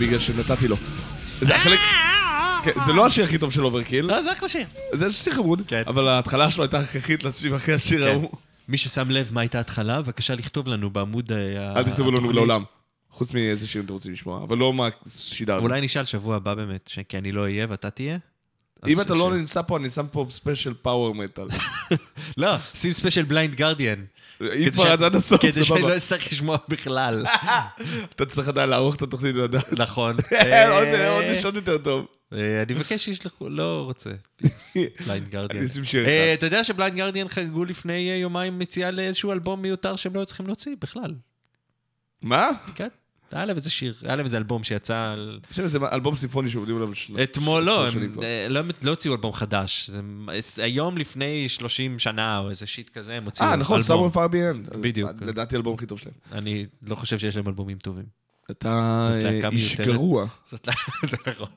Speaker 2: בגלל שנתתי לו. זה החלק... כן, זה לא השיר הכי טוב של Overkill,
Speaker 3: לא, זה אחלה שיר.
Speaker 2: זה שיר חמוד,
Speaker 3: כן.
Speaker 2: אבל ההתחלה שלו הייתה הכרחית לשיר אחרי השיר
Speaker 3: כן.
Speaker 2: ההוא.
Speaker 3: מי ששם לב מה הייתה ההתחלה, בבקשה לכתוב לנו בעמוד אה,
Speaker 2: אל תכתבו לנו
Speaker 3: התוכנית.
Speaker 2: לעולם. חוץ מאיזה שירים אתם רוצים לשמוע, אבל לא מה שידרנו.
Speaker 3: אולי נשאל שבוע הבא באמת, כי אני לא אהיה ואתה תהיה.
Speaker 2: אם אתה לא נמצא פה, אני שם פה ספיישל power metal.
Speaker 3: לא, שים ספיישל Blind Guardian.
Speaker 2: אם כבר אז עד הסוף,
Speaker 3: כדי שאני
Speaker 2: סבבה.
Speaker 3: לא אצטרך לשמוע בכלל.
Speaker 2: אתה צריך עדיין לערוך את התוכנית ולדעת.
Speaker 3: נכון.
Speaker 2: עוד זה עוד לישון יותר טוב.
Speaker 3: אה, אני מבקש שישלחו, לא רוצה. Blind Guardian.
Speaker 2: אני אשים שיר
Speaker 3: אה,
Speaker 2: אחד.
Speaker 3: אתה יודע ש Blind Guardian חגגו לפני אה, יומיים יציאה לאיזשהו אלבום מיותר שהם לא צריכים להוציא בכלל.
Speaker 2: מה?
Speaker 3: כן. היה להם איזה שיר, היה להם איזה אלבום שיצא על...
Speaker 2: יש להם איזה אלבום סימפוני שעובדים עליו שנה.
Speaker 3: אתמול, לא, הם. אה, לא לא הוציאו אלבום חדש. היום לפני 30 שנה או איזה shit כזה, הם הוציאו
Speaker 2: אה,
Speaker 3: אלבום.
Speaker 2: נכון, Somewhere פאר בי אנד.
Speaker 3: בדיוק.
Speaker 2: לדעתי האלבום הכי טוב שלהם.
Speaker 3: אני לא חושב שיש להם אלבומים טובים.
Speaker 2: אתה אה, איש. גרוע.
Speaker 3: לא- זה נכון.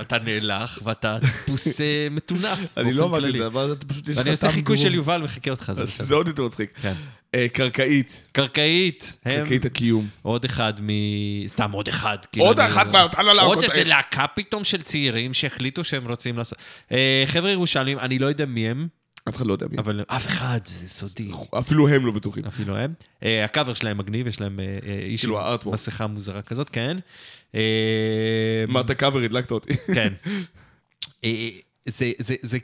Speaker 3: אתה נאלח ואתה טיפוס אה, מטונף.
Speaker 2: אני לא אמרתי את. זה, אבל אתה פשוט יש לך
Speaker 3: ואני עושה חיקוי. של יובל מחכה אותך, זה
Speaker 2: עוד יותר מצחיק.
Speaker 3: כן.
Speaker 2: אה, קרקעית.
Speaker 3: קרקעית,
Speaker 2: קרקעית הקיום.
Speaker 3: עוד אחד מ... סתם עוד אחד. כאילו
Speaker 2: עוד
Speaker 3: אני-
Speaker 2: אחת מהאותן הלהקות
Speaker 3: עוד איזה. להקה פתאום של צעירים שהחליטו שהם רוצים לעשות. חבר'ה ירושלמים, אני לא יודע מי הם,
Speaker 2: אף אחד לא יודע מי.
Speaker 3: אבל אף אחד, זה סודי.
Speaker 2: אפילו הם לא בטוחים.
Speaker 3: אפילו הם. אה, הקאבר שלהם מגניב, יש להם אה, אה, איש
Speaker 2: כאילו
Speaker 3: עם. מסכה מוזרה כזאת, כן. אה,
Speaker 2: אמרת קאבר, הדלקת אותי.
Speaker 3: כן. זה, זה, זה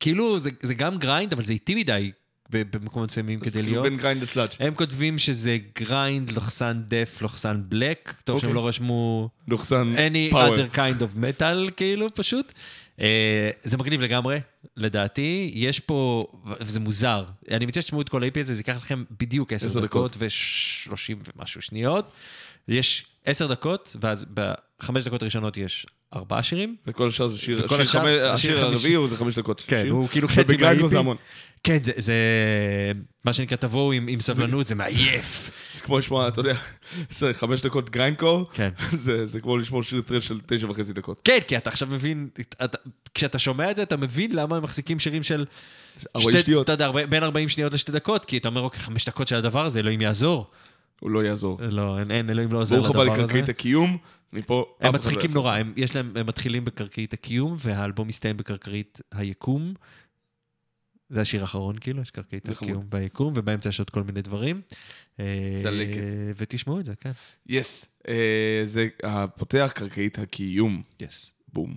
Speaker 3: כאילו, זה, זה גם grind, אבל זה איטי מדי במקומות מסוימים
Speaker 2: זה
Speaker 3: כדי
Speaker 2: כאילו
Speaker 3: להיות.
Speaker 2: בין grind ל sludge.
Speaker 3: הם כותבים שזה grind, לוחסן death, לוחסן black, טוב שהם
Speaker 2: אוקיי.
Speaker 3: לא רשמו
Speaker 2: לוחסן
Speaker 3: any
Speaker 2: power.
Speaker 3: other kind of metal, כאילו, פשוט. אה, זה מגניב לגמרי, לדעתי. יש פה, וזה מוזר, אני מציע שתשמעו את כל ה-AP הזה, זה ייקח לכם בדיוק 10
Speaker 2: עשר
Speaker 3: דקות ו-30 ומשהו שניות. יש 10 דקות, ואז בחמש דקות הראשונות יש ארבעה שירים.
Speaker 2: וכל השאר זה שיר,
Speaker 3: וכל
Speaker 2: השיר
Speaker 3: השאר- השיר
Speaker 2: השיר
Speaker 3: חמישי.
Speaker 2: הרביעי הוא זה חמש דקות.
Speaker 3: כן,
Speaker 2: שיר.
Speaker 3: הוא כאילו חצי מה-EP.
Speaker 2: זה המון.
Speaker 3: כן, זה, זה מה שנקרא, תבואו עם, עם סבלנות, זה מעייף.
Speaker 2: זה כמו לשמוע, אתה יודע, זה חמש דקות גריינדקור,
Speaker 3: כן.
Speaker 2: זה זה כמו לשמוע שיר טרל של תשע וחצי דקות.
Speaker 3: כן, כי אתה עכשיו מבין, אתה, כשאתה שומע את זה, אתה מבין למה הם מחזיקים שירים של...
Speaker 2: ארבעים
Speaker 3: שתי-
Speaker 2: שניות.
Speaker 3: אתה יודע, ארבע- בין 40 שניות לשתי דקות, כי אתה אומר, אוקיי, חמש דקות של הדבר הזה, אלוהים יעזור.
Speaker 2: הוא לא יעזור.
Speaker 3: לא, אין, אין אלוהים לא עוזר
Speaker 2: ברוך הבא
Speaker 3: לדבר הזה.
Speaker 2: לקרקעית הקיום, מפה
Speaker 3: הם
Speaker 2: לא
Speaker 3: מצחיקים. נורא, הם, יש להם, הם מתחילים בקרקעית הקיום, והאלבום מסתיים בקרקעית היקום. זה השיר האחרון, כאילו, יש קרקעית. הקיום ביקום, ובאמצע יש עוד כל מיני דברים. אה,
Speaker 2: צלקת.
Speaker 3: ותשמעו את זה, כן.
Speaker 2: יס. אה, זה הפותח קרקעית הקיום.
Speaker 3: יס.
Speaker 2: בום.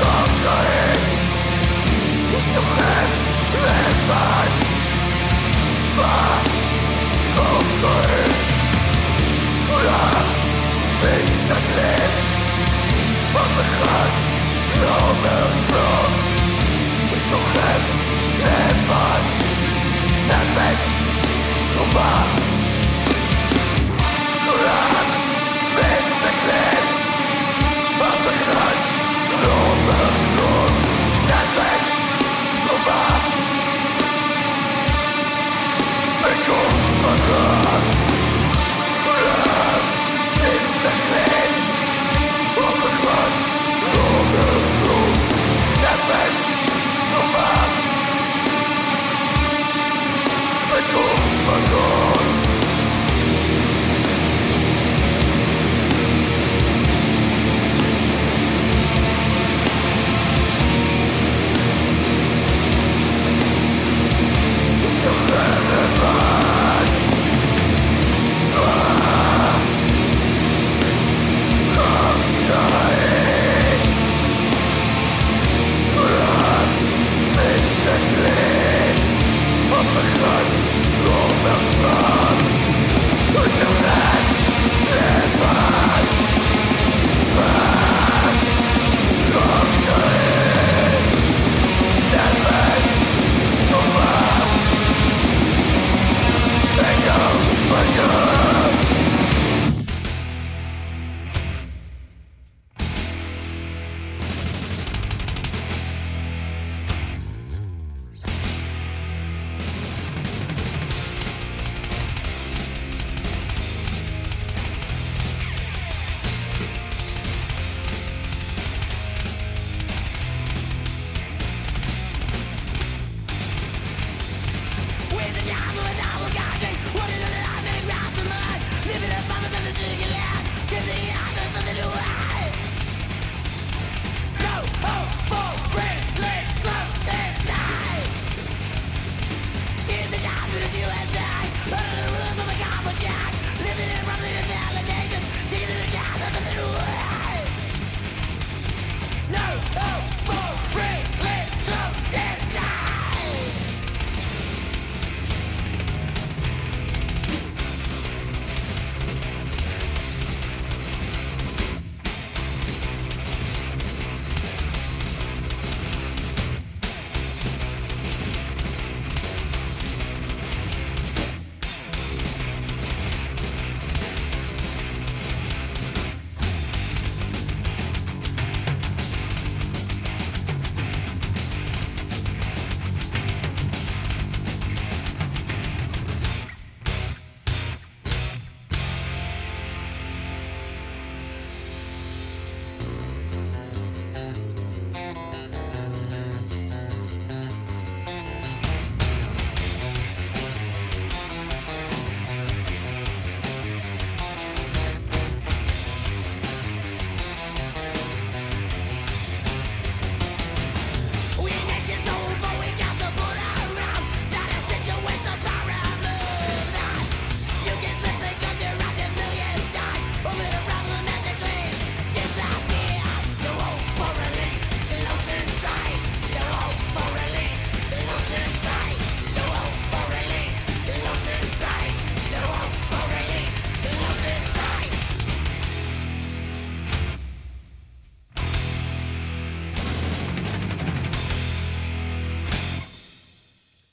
Speaker 5: conquering is your hand and mine. Far conquering, no man from. Is your hand and mine. That is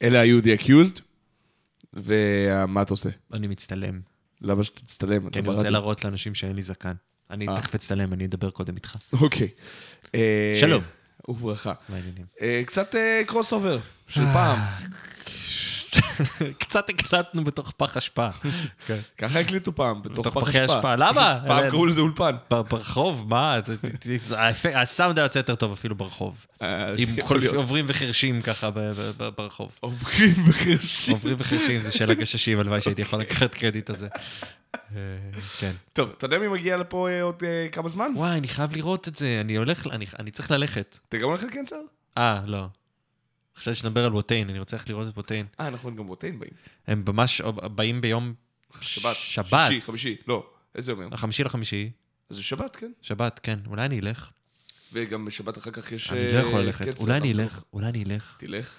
Speaker 2: אלה היו The Accused, ומה אתה עושה?
Speaker 3: אני מצטלם.
Speaker 2: למה שתצטלם?
Speaker 3: כי אני רוצה. להראות לאנשים שאין לי זקן. אני
Speaker 2: אה.
Speaker 3: תכף אצטלם, אני אדבר קודם איתך.
Speaker 2: אוקיי. אה,
Speaker 3: שלום.
Speaker 2: וברכה. אה, קצת crossover של פעם.
Speaker 3: קצת הקלטנו בתוך פח אשפה. כן.
Speaker 2: ככה הקליטו פעם, בתוך פח אשפה.
Speaker 3: למה?
Speaker 2: פעם קראו לזה אולפן.
Speaker 3: ברחוב? מה? הסאונד היה יוצא יותר טוב אפילו ברחוב.
Speaker 2: אה, להיות.
Speaker 3: עוברים וחרשים ככה ברחוב.
Speaker 2: עוברים וחרשים.
Speaker 3: עוברים וחרשים זה של הגששים, הלוואי שהייתי יכול לקחת קרדיט על זה. אה, כן.
Speaker 2: טוב, אתה יודע מי מגיע לפה אה, עוד כמה זמן?
Speaker 3: וואי, אני חייב לראות את זה, אני הולך, אני צריך ללכת.
Speaker 2: אתה גם הולך לקנצר?
Speaker 3: אה, לא. חשבתי שנדבר על ווטיין, אני רוצה ללכת לראות את ווטיין.
Speaker 2: אה, נכון, גם ווטיין באים.
Speaker 3: הם ממש באים ביום
Speaker 2: שבת.
Speaker 3: שבת.
Speaker 2: שישי, חמישי. לא, איזה יום היום?
Speaker 3: החמישי לחמישי,
Speaker 2: אז זה שבת, כן.
Speaker 3: שבת, כן, אולי אני אלך.
Speaker 2: וגם בשבת אחר כך יש...
Speaker 3: אני לא יכול
Speaker 2: אה,
Speaker 3: ללכת, אולי אני אלך, אולי אני אלך.
Speaker 2: תלך.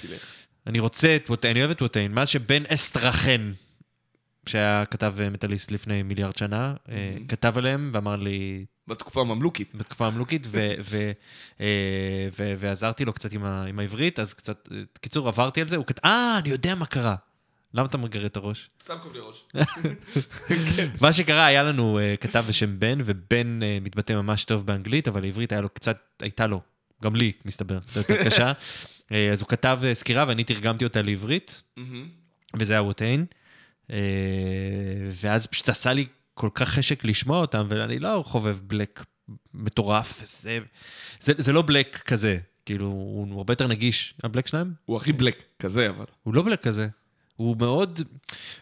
Speaker 2: תלך.
Speaker 3: אני רוצה את ווטיין, אני אוהב את ווטיין. מאז שבן אסטרחן, שהיה כתב אה, מטאליסט לפני מיליארד שנה, אה, כתב עליהם ואמר לי,
Speaker 2: בתקופה הממלוכית.
Speaker 3: בתקופה הממלוכית, ו- ו- אה, ו- ועזרתי לו קצת עם ה- עם העברית, אז קצת, קיצור, עברתי על זה, הוא כתב, אה, אני יודע מה קרה. למה אתה מגרד את הראש?
Speaker 2: סתם כואב לי ראש.
Speaker 3: מה שקרה, היה לנו כתב בשם בן, ובן מתבטא ממש טוב באנגלית, אבל העברית היה לו קצת, הייתה לו, גם לי, מסתבר, קצת יותר קשה. אז הוא כתב סקירה ואני תרגמתי אותה לעברית, וזה היה ווטיין. Uh, ואז פשוט עשה לי כל כך חשק לשמוע אותם, ואני לא חובב בלק מטורף, זה, זה, זה לא בלק כזה, כאילו, הוא הרבה יותר נגיש. הבלק שלהם?
Speaker 2: הוא הכי בלק כזה, אבל.
Speaker 3: הוא לא בלק כזה. הוא מאוד,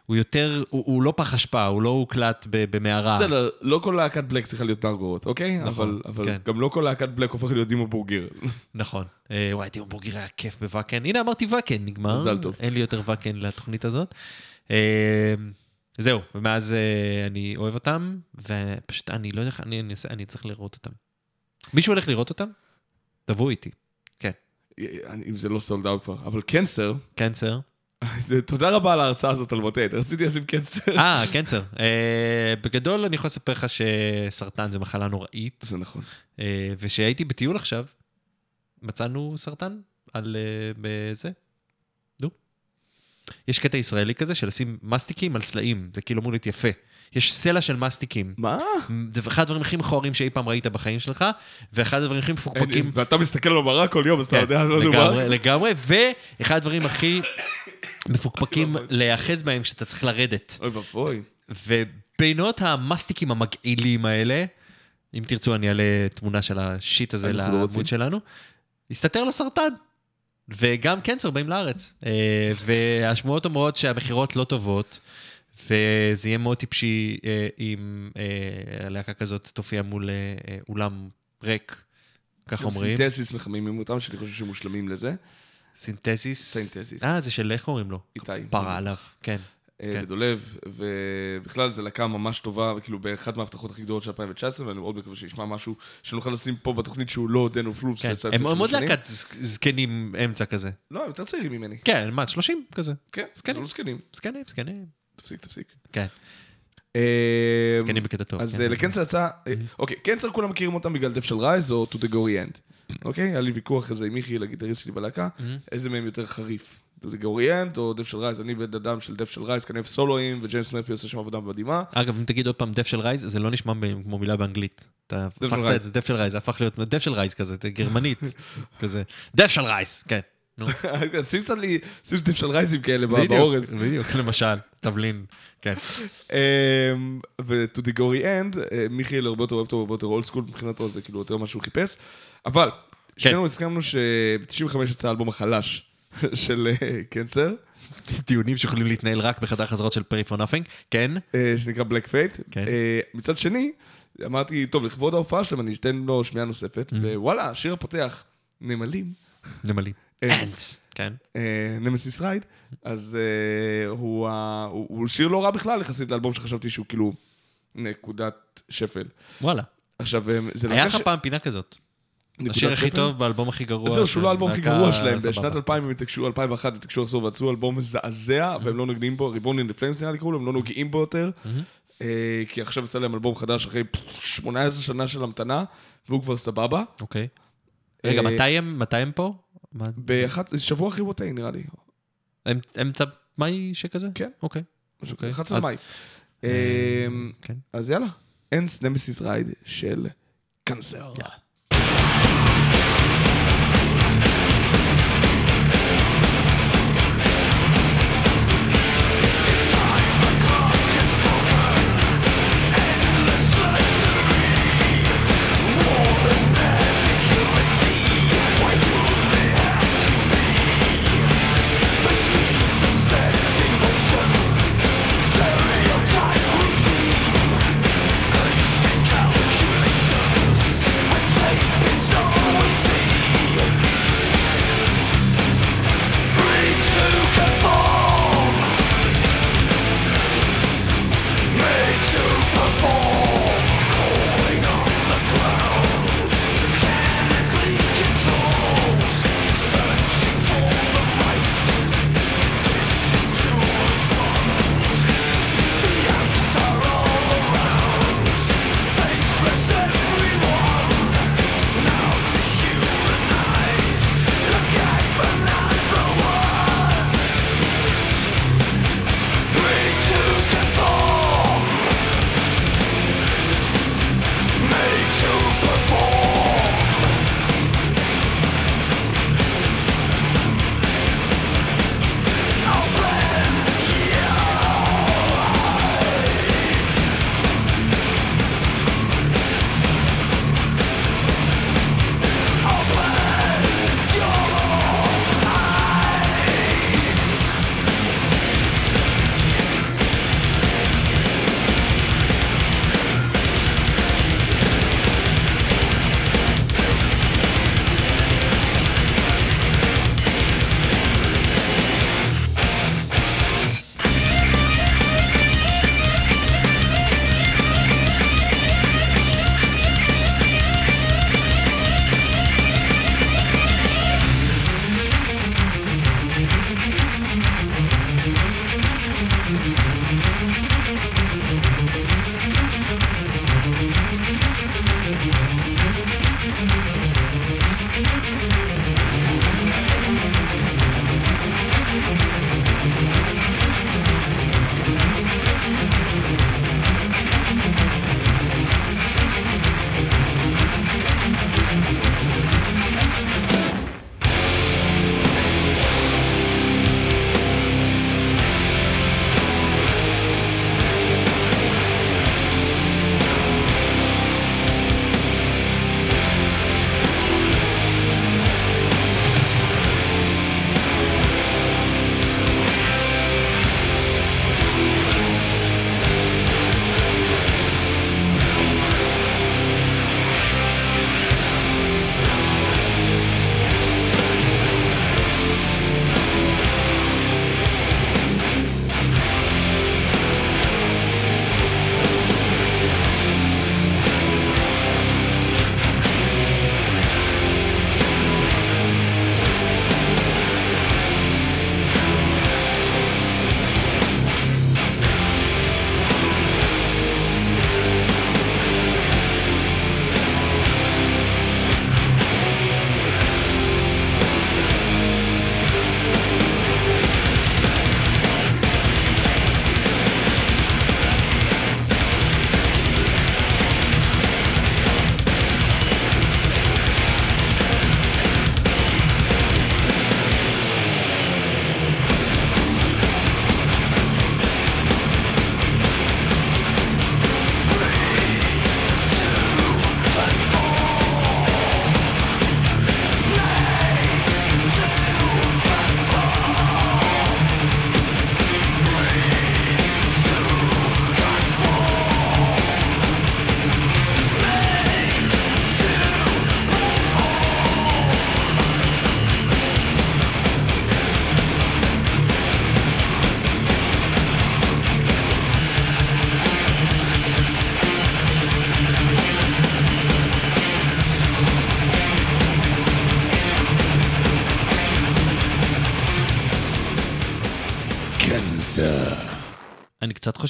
Speaker 3: הוא יותר, הוא, הוא לא פח אשפה, הוא לא הוקלט במערה.
Speaker 2: בסדר, לא כל להקת בלק צריכה להיות נרגורות, אוקיי?
Speaker 3: נכון,
Speaker 2: אבל, אבל
Speaker 3: כן.
Speaker 2: גם לא כל להקת בלק הופכת להיות דימו בורגר.
Speaker 3: נכון. אה, וואי, דיון בורגר היה כיף בוואקן. הנה, אמרתי ואקן, נגמר.
Speaker 2: מזל טוב.
Speaker 3: אין לי יותר ואקן לתוכנית הזאת. אה, זהו, ומאז אה, אני אוהב אותם, ופשוט אני לא יודע אני, אני, אני צריך לראות אותם. מישהו הולך לראות אותם? תבואו איתי. כן.
Speaker 2: אם זה לא סולד אאוט כבר. אבל קנסר,
Speaker 3: קנצר.
Speaker 2: תודה רבה על ההרצאה הזאת על מוטט. רציתי לשים קנסר.
Speaker 3: אה, קנצר. אה, בגדול, אני יכול לספר לך שסרטן זה מחלה נוראית,
Speaker 2: זה נכון.
Speaker 3: אה, ושהייתי בטיול עכשיו, מצאנו סרטן על... אה. נו. יש קטע ישראלי כזה של לשים מסטיקים על סלעים, זה כאילו אמור להיות יפה. יש סלע של מסטיקים.
Speaker 2: מה?
Speaker 3: זה אחד הדברים הכי מכוערים שאי פעם ראית בחיים שלך, ואחד הדברים הכי מפוקפקים...
Speaker 2: ואתה מסתכל במראה כל יום, אז אתה
Speaker 3: כן,
Speaker 2: יודע על מה מדובר.
Speaker 3: לגמרי, ואחד הדברים הכי מפוקפקים להיאחז בהם כשאתה צריך לרדת.
Speaker 2: אוי ואבוי.
Speaker 3: ובינות המסטיקים המגעילים האלה, אם תרצו אני אעלה תמונה של השיט הזה
Speaker 2: לא
Speaker 3: לעמוד. שלנו, הסתתר לו סרטן. וגם קנצר באים לארץ. אה, והשמועות אומרות שהמכירות לא טובות, וזה יהיה מאוד טיפשי אה, אם אה, להקה כזאת תופיע מול אולם ריק, כך אומרים.
Speaker 2: סינתסיס מחממים אותם, שאני חושב שהם מושלמים לזה.
Speaker 3: סינתזיס.
Speaker 2: סינתזיס.
Speaker 3: אה, זה של איך קוראים לו?
Speaker 2: איתי.
Speaker 3: פרה עליו, כן.
Speaker 2: אה,
Speaker 3: כן.
Speaker 2: ודולב, ובכלל זו להקה ממש טובה, וכאילו באחת מההבטחות הכי גדולות של 2019, ואני מאוד מקווה שנשמע משהו שנוכל לשים פה בתוכנית שהוא לא דמו פלוס.
Speaker 3: כן. הם
Speaker 2: שנים.
Speaker 3: להקת זקנים אמצע כזה.
Speaker 2: לא, הם יותר צעירים ממני.
Speaker 3: כן, מה, 30 כזה.
Speaker 2: כן,
Speaker 3: זקנים.
Speaker 2: זה לא זקנים.
Speaker 3: זקנים, זקנים.
Speaker 2: תפסיק, תפסיק.
Speaker 3: כן,
Speaker 2: אה,
Speaker 3: זקנים בקטע טוב.
Speaker 2: אז
Speaker 3: כן.
Speaker 2: אה, ל Cancer יצא, אה, אוקיי, Cancer כולם מכירים אותם בגלל Death Shall Rise או To the Gory End. אוקיי? היה לי ויכוח כזה עם מיכי, הגיטריסט שלי בלהקה, איזה מהם יותר חריף. End או Death Shall Rise? אני בן אדם של Death Shall Rise, כנראה סולואים, וג'יימס מרפי עושה שם עבודה מדהימה.
Speaker 3: אגב, אם תגיד עוד פעם Death Shall Rise, זה לא נשמע כמו מילה באנגלית. אתה הפכת. את זה, Death Shall Rise, זה הפך להיות Death Shall Rise כזה, זה גרמנית, כזה. Death Shall Rise, כן.
Speaker 2: שים קצת לי, שים Death Shall Rise ים
Speaker 3: כאלה
Speaker 2: באורז.
Speaker 3: בדיוק, למשל, תבלין, כן.
Speaker 2: אמ, ו-to the gory end, אה, מיכאל הרבה יותר אוהב אותו, הרבה יותר old school, מבחינתו זה כאילו יותר מה שהוא חיפש. אבל, שנינו הסכמנו שב-95 יצא האלבום החלש של אה, Cancer,
Speaker 3: דיונים שיכולים להתנהל רק בחדר חזרות של Prey for Nothing, כן.
Speaker 2: אה, שנקרא Black Faith.
Speaker 3: כן.
Speaker 2: מצד שני, אמרתי, טוב, לכבוד ההופעה שלהם אני אתן לו שמיעה נוספת, ווואלה, השיר הפותח, נמלים,
Speaker 3: נמלים.
Speaker 2: אנס.
Speaker 3: כן.
Speaker 2: Nemesis Ride, אז אה, הוא שיר לא רע בכלל יחסית לאלבום שחשבתי שהוא כאילו נקודת שפל.
Speaker 3: וואלה.
Speaker 2: עכשיו, אה, זה
Speaker 3: היה
Speaker 2: להקה
Speaker 3: לך פעם פינה כזאת. השיר הכי? טוב באלבום הכי גרוע.
Speaker 2: זהו, שהוא לא האלבום הכי גרוע שלהם. בשנת 2000 הם התעקשו, 2001 התעקשו לחזור ועשו אלבום מזעזע, והם לא נוגעים בו, Reborn in Flames נראה לי קראו לו, הם לא נוגעים בו יותר, אה, כי עכשיו יצא להם אלבום חדש אחרי 18 שנה של המתנה, והוא כבר סבבה.
Speaker 3: אוקיי. רגע,
Speaker 2: אה,
Speaker 3: מתי הם- מתי הם פה?
Speaker 2: באחת, זה שבוע אחרי ווטאי נראה לי,
Speaker 3: אמצע מאי שכזה?
Speaker 2: כן.
Speaker 3: אוקיי.
Speaker 2: משהו
Speaker 3: אוקיי.
Speaker 2: כזה, 11
Speaker 3: אז-
Speaker 2: למאי.
Speaker 3: אה, כן.
Speaker 2: אז יאללה, אנס נמסיס רייד של קנסר.
Speaker 3: יאללה.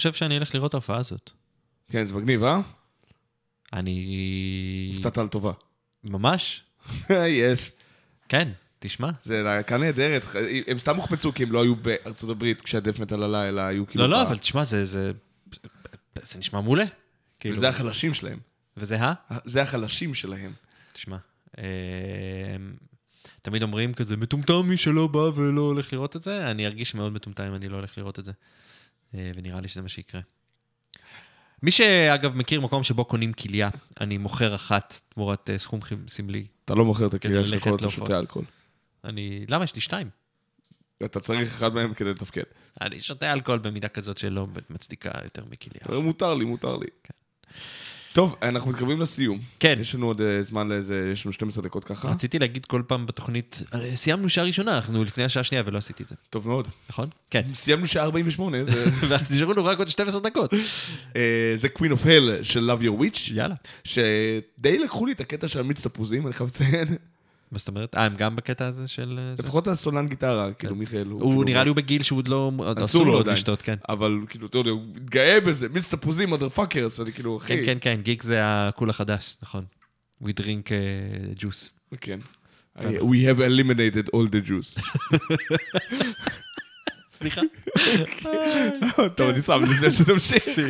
Speaker 3: חושב שאני אלך לראות את ההופעה הזאת.
Speaker 2: כן, זה מגניב, אה?
Speaker 3: אני...
Speaker 2: הפתעת על טובה.
Speaker 3: ממש?
Speaker 2: יש.
Speaker 3: כן, תשמע.
Speaker 2: זה להקה נהדרת. הם סתם הוחמצו כי הם לא היו בארצות הברית כשהדף מטאל עלה, אלא היו כאילו...
Speaker 3: לא, לא, אבל תשמע, זה... זה... זה נשמע מעולה. כאילו,
Speaker 2: וזה החלשים שלהם.
Speaker 3: וזה ה?
Speaker 2: זה החלשים שלהם.
Speaker 3: תשמע, אה, תמיד אומרים כזה, מטומטם מי שלא בא ולא הולך לראות את זה, אני ארגיש מאוד מטומטם אם אני לא הולך לראות את זה. אה, ונראה לי שזה מה שיקרה. מי שאגב מכיר מקום שבו קונים כליה, אני מוכר אחת תמורת אה, סכום סמלי.
Speaker 2: אתה לא מוכר את
Speaker 3: כדי
Speaker 2: הקריאה שלך כל אתה. שותה אלכוהול.
Speaker 3: אני... למה? יש לי שתיים.
Speaker 2: אתה צריך אחד מהם כדי לתפקד.
Speaker 3: אני שותה אלכוהול במידה כזאת שלא מצדיקה יותר מכליה.
Speaker 2: מותר לי, מותר לי. טוב, אנחנו מתקרבים לסיום.
Speaker 3: כן.
Speaker 2: יש לנו עוד אה, זמן לאיזה, יש לנו 12 דקות ככה.
Speaker 3: רציתי להגיד כל פעם בתוכנית, "אה, סיימנו שעה ראשונה, אנחנו לפני השעה השנייה ולא עשיתי את זה,
Speaker 2: טוב מאוד.
Speaker 3: נכון? כן.
Speaker 2: סיימנו שעה 48, ו-
Speaker 3: ואז נשארו לנו רק עוד 12 דקות.
Speaker 2: אה, זה Queen of Hell של Love Your Witch,
Speaker 3: יאללה.
Speaker 2: שדי לקחו לי את הקטע של מיץ תפוזים, אני חייב לציין.
Speaker 3: מה זאת אומרת? אה, הם גם בקטע הזה של... אה?
Speaker 2: לפחות הסולן גיטרה, כאילו מיכאל.
Speaker 3: הוא
Speaker 2: כאילו-
Speaker 3: נראה לי הוא בגיל שהוא עוד לא...
Speaker 2: אסור לו
Speaker 3: עוד. לשתות, כן.
Speaker 2: אבל כאילו, אתה יודע, הוא מתגאה בזה, מיץ תפוזים, mother fuckers, אני כאילו, אחי.
Speaker 3: כן, כן, כן, גיק זה הקול החדש, נכון. We drink uh, juice.
Speaker 2: כן. I- We have eliminated all the juice.
Speaker 3: סליחה.
Speaker 2: טוב, אני שם לפני שנמשיך.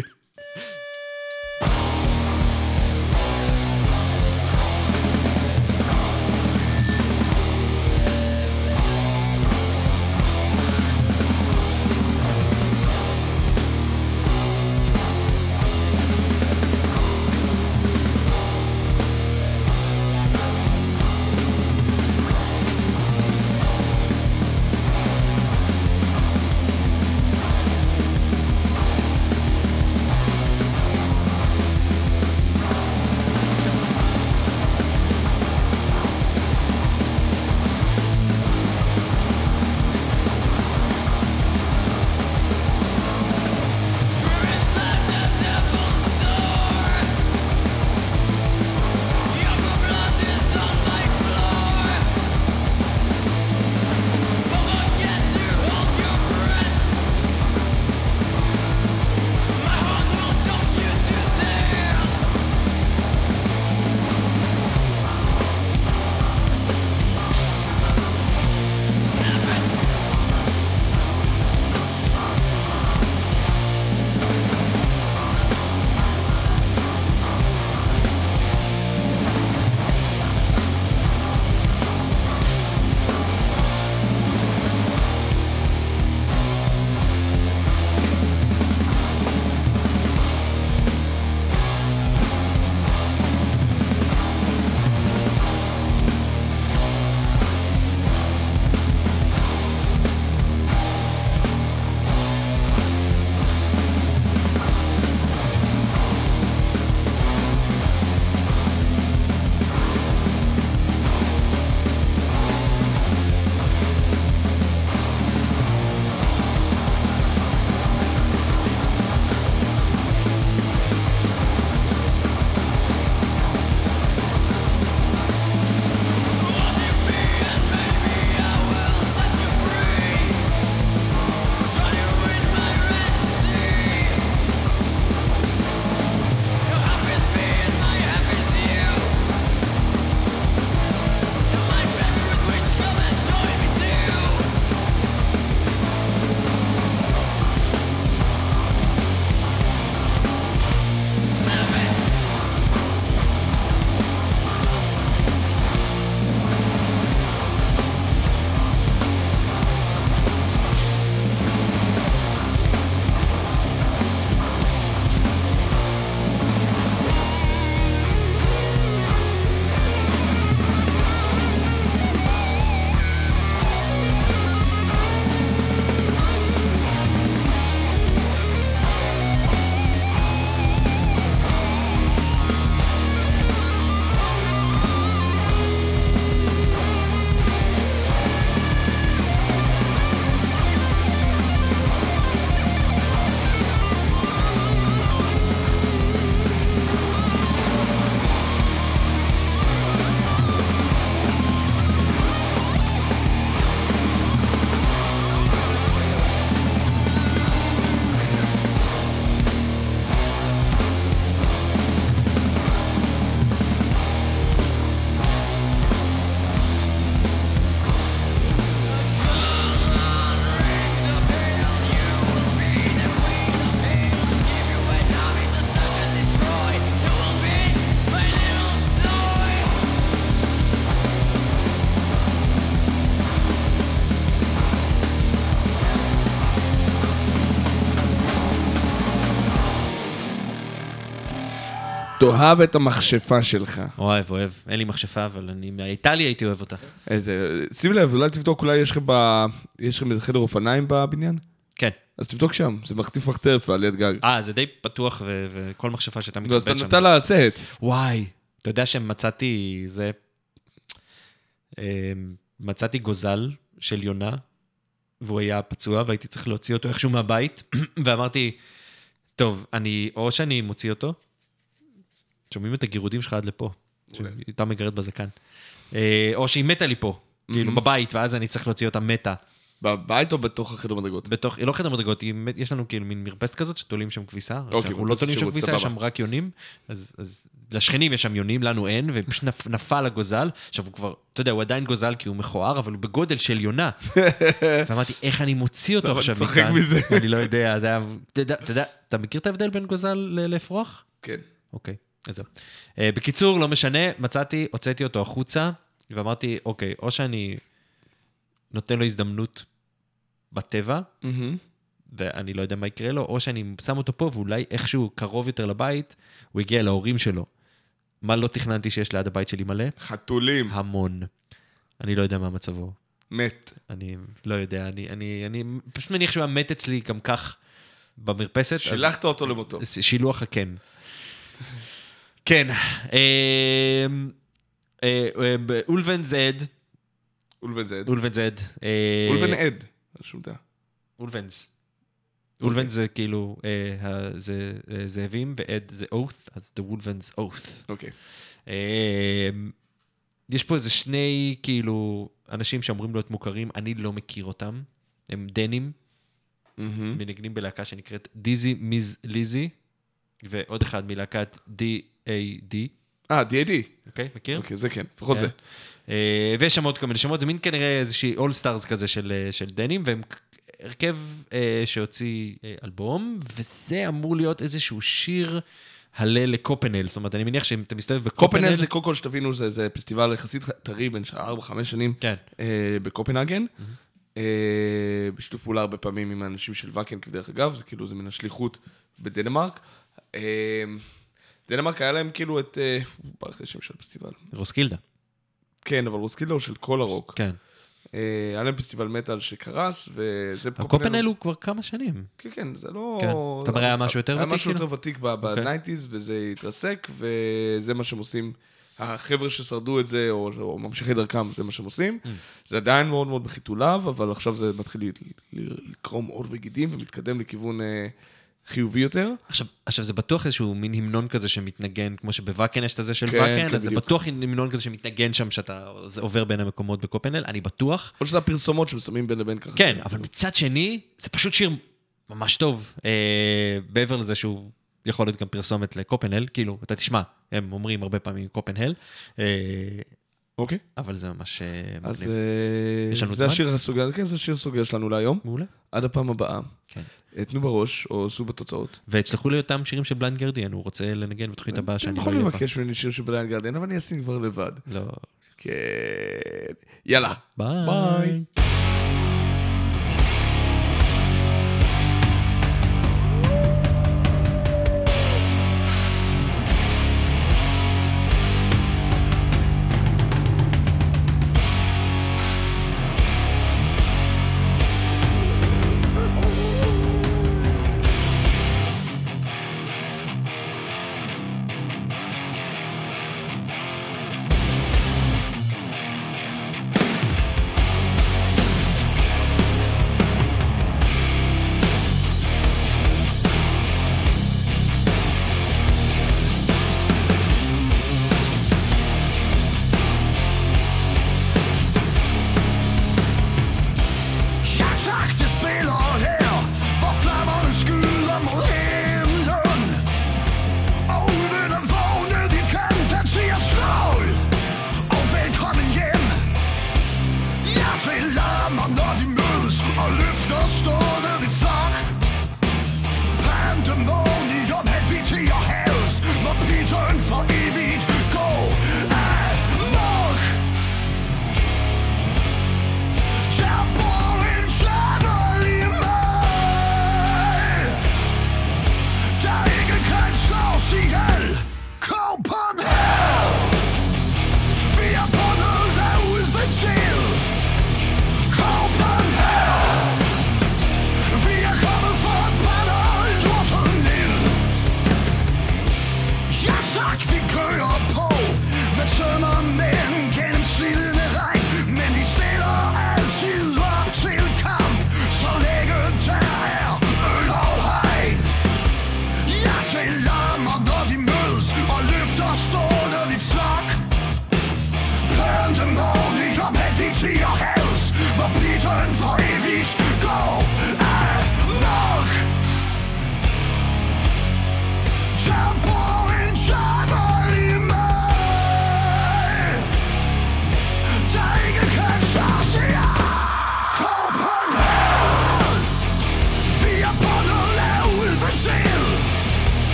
Speaker 2: תאהב את המכשפה שלך.
Speaker 3: אוהב, אוהב. אין לי מכשפה, אבל אני... הייתה לי, הייתי אוהב אותה.
Speaker 2: איזה... שים לב, אולי תבדוק, אולי יש לכם ב... יש לכם איזה חדר אופניים בבניין?
Speaker 3: כן.
Speaker 2: אז תבדוק שם, זה מחטיף מחטף על יד גג.
Speaker 3: אה, זה די פתוח, ו- וכל מכשפה שאתה
Speaker 2: נו, אז אתה
Speaker 3: שם.
Speaker 2: נתן לה לצאת.
Speaker 3: וואי, אתה יודע שמצאתי זה... אמ, מצאתי גוזל של יונה, והוא היה פצוע, והייתי צריך להוציא אותו איכשהו מהבית, ואמרתי, טוב, אני, או שאני מוציא אותו, שומעים את הגירודים שלך עד לפה, שהייתה מגרד בזקן, אה, או שהיא מתה לי פה, כאילו בבית, ואז אני צריך להוציא אותה מתה.
Speaker 2: בבית או בתוך החדר מדרגות?
Speaker 3: בתוך, היא לא חדר מדרגות, יש לנו כאילו מין מרפסת כזאת שתולים שם כביסה.
Speaker 2: אוקיי,
Speaker 3: אנחנו לא תולים שם כביסה, יש. שם רק יונים. אז, אז לשכנים יש שם יונים, לנו אין, ופשוט נפ, נפל הגוזל. עכשיו הוא כבר, אתה יודע, הוא עדיין גוזל כי הוא מכוער, אבל הוא בגודל של יונה. ואמרתי, איך אני מוציא אותו עכשיו
Speaker 2: אתה צוחק מזה?
Speaker 3: אני לא יודע, זה היה... אתה יודע, אתה מכיר את ההבדל בין גוזל לאפרוח?
Speaker 2: כן.
Speaker 3: אוקיי, זהו. אה, בקיצור, לא משנה, מצאתי, הוצאתי אותו החוצה, ואמרתי, אוקיי, או שאני נותן לו הזדמנות בטבע,
Speaker 2: מהמם.
Speaker 3: ואני לא יודע מה יקרה לו, או שאני שם אותו פה, ואולי איכשהו קרוב יותר לבית, הוא הגיע להורים שלו. מה לא תכננתי שיש ליד הבית שלי מלא?
Speaker 2: חתולים.
Speaker 3: המון. אני לא יודע מה מצבו.
Speaker 2: מת.
Speaker 3: אני לא יודע, אני, אני, אני פשוט מניח שהוא היה מת אצלי גם כך במרפסת. אז-
Speaker 2: שילחת אותו למותו.
Speaker 3: שילוח הקן. כן. אמ, אה, אה, אולבן זד,
Speaker 2: אולבן זד.
Speaker 3: אולבן זד. אה,
Speaker 2: אולבן עד.
Speaker 3: אולבנס.
Speaker 2: אוקיי.
Speaker 3: אולבן זה כאילו, אה, זה זאבים, ועד זה oath, אז the Wolven's oath.
Speaker 2: אוקיי.
Speaker 3: אה, יש פה איזה שני, כאילו, אנשים שאמורים להיות מוכרים, אני לא מכיר אותם. הם דנים. מנגנים בלהקה שנקראת Dizzy Mizz Lizzy, ועוד אחד מלהקת D.A.D,
Speaker 2: אה, D.A.D.
Speaker 3: אוקיי? מכיר?
Speaker 2: אוקיי, זה כן. לפחות זה.
Speaker 3: אה, ויש שם עוד כל מיני שמות, זה מין כנראה איזושהי all stars כזה של, אה, של דנים, והם הרכב אה, שהוציא אה, אלבום, וזה אמור להיות איזשהו שיר הלל ל Copenhell, זאת אומרת, אני מניח שאם אתה מסתובב ב
Speaker 2: Copenhell... Copenhell זה קודם כל שתבינו, זה, זה פסטיבל יחסית טרי, בין 4-5 שנים,
Speaker 3: כן.
Speaker 2: אה, בקופנהגן. אה, בשיתוף פעולה הרבה פעמים עם האנשים של Wacken, דרך אגב, זה כאילו, זה מן השלוחה בדנמרק. אה, דנמרק היה להם כאילו את... אה, ברח לי השם של הפסטיבל.
Speaker 3: רוסקילדה,
Speaker 2: כן, אבל רוסקילדה הוא של כל הרוק.
Speaker 3: כן.
Speaker 2: אה, היה להם פסטיבל מטאל שקרס, וזה...
Speaker 3: ה Copenhell הוא כבר כמה שנים.
Speaker 2: כן, כן, זה לא...
Speaker 3: כן. אתה אומר, היה משהו יותר
Speaker 2: היה
Speaker 3: ותיק,
Speaker 2: משהו
Speaker 3: כאילו?
Speaker 2: יותר ותיק
Speaker 3: אוקיי.
Speaker 2: ב-90's, וזה התרסק, וזה מה שהם עושים. החבר'ה ששרדו את זה, או, או ממשיכי דרכם, זה מה שהם עושים.
Speaker 3: Mm.
Speaker 2: זה עדיין מאוד מאוד בחיתוליו, אבל עכשיו זה מתחיל לקרום עור וגידים, ומתקדם לכיוון אה, חיובי יותר.
Speaker 3: עכשיו, עכשיו זה בטוח איזשהו מין המנון כזה שמתנגן, כמו שבוואקן יש את הזה של
Speaker 2: כן,
Speaker 3: ואקן,
Speaker 2: כן,
Speaker 3: אז זה
Speaker 2: בדיוק.
Speaker 3: בטוח המנון כזה שמתנגן שם, שאתה זה עובר בין המקומות בקופנל, אני בטוח.
Speaker 2: או שזה הפרסומות ששמים בין לבין ככה.
Speaker 3: כן, אבל מצד שני, זה פשוט שיר ממש טוב. אה, מעבר לזה שהוא יכול להיות גם פרסומת ל Copenhell, כאילו, אתה תשמע, הם אומרים הרבה פעמים Copenhell, אה,
Speaker 2: אוקיי.
Speaker 3: אבל זה ממש אה,
Speaker 2: אז
Speaker 3: מגניב.
Speaker 2: אה,
Speaker 3: יש לנו
Speaker 2: זה
Speaker 3: זמן?
Speaker 2: השיר הסוגר, כן, זה השיר הסוגר שלנו להיום.
Speaker 3: מעולה.
Speaker 2: עד הפעם הבאה.
Speaker 3: כן.
Speaker 2: תנו בראש, או עשו בתוצאות.
Speaker 3: ותשלחו לי אותם שירים של Blind Guardian, הוא רוצה לנגן בתוכנית הבאה
Speaker 2: אתם
Speaker 3: שאני לא אהיה בה.
Speaker 2: לבקש ממני שיר של Blind Guardian, אבל אני אשים כבר לבד.
Speaker 3: לא.
Speaker 2: כן. יאללה.
Speaker 3: ביי.
Speaker 2: ביי.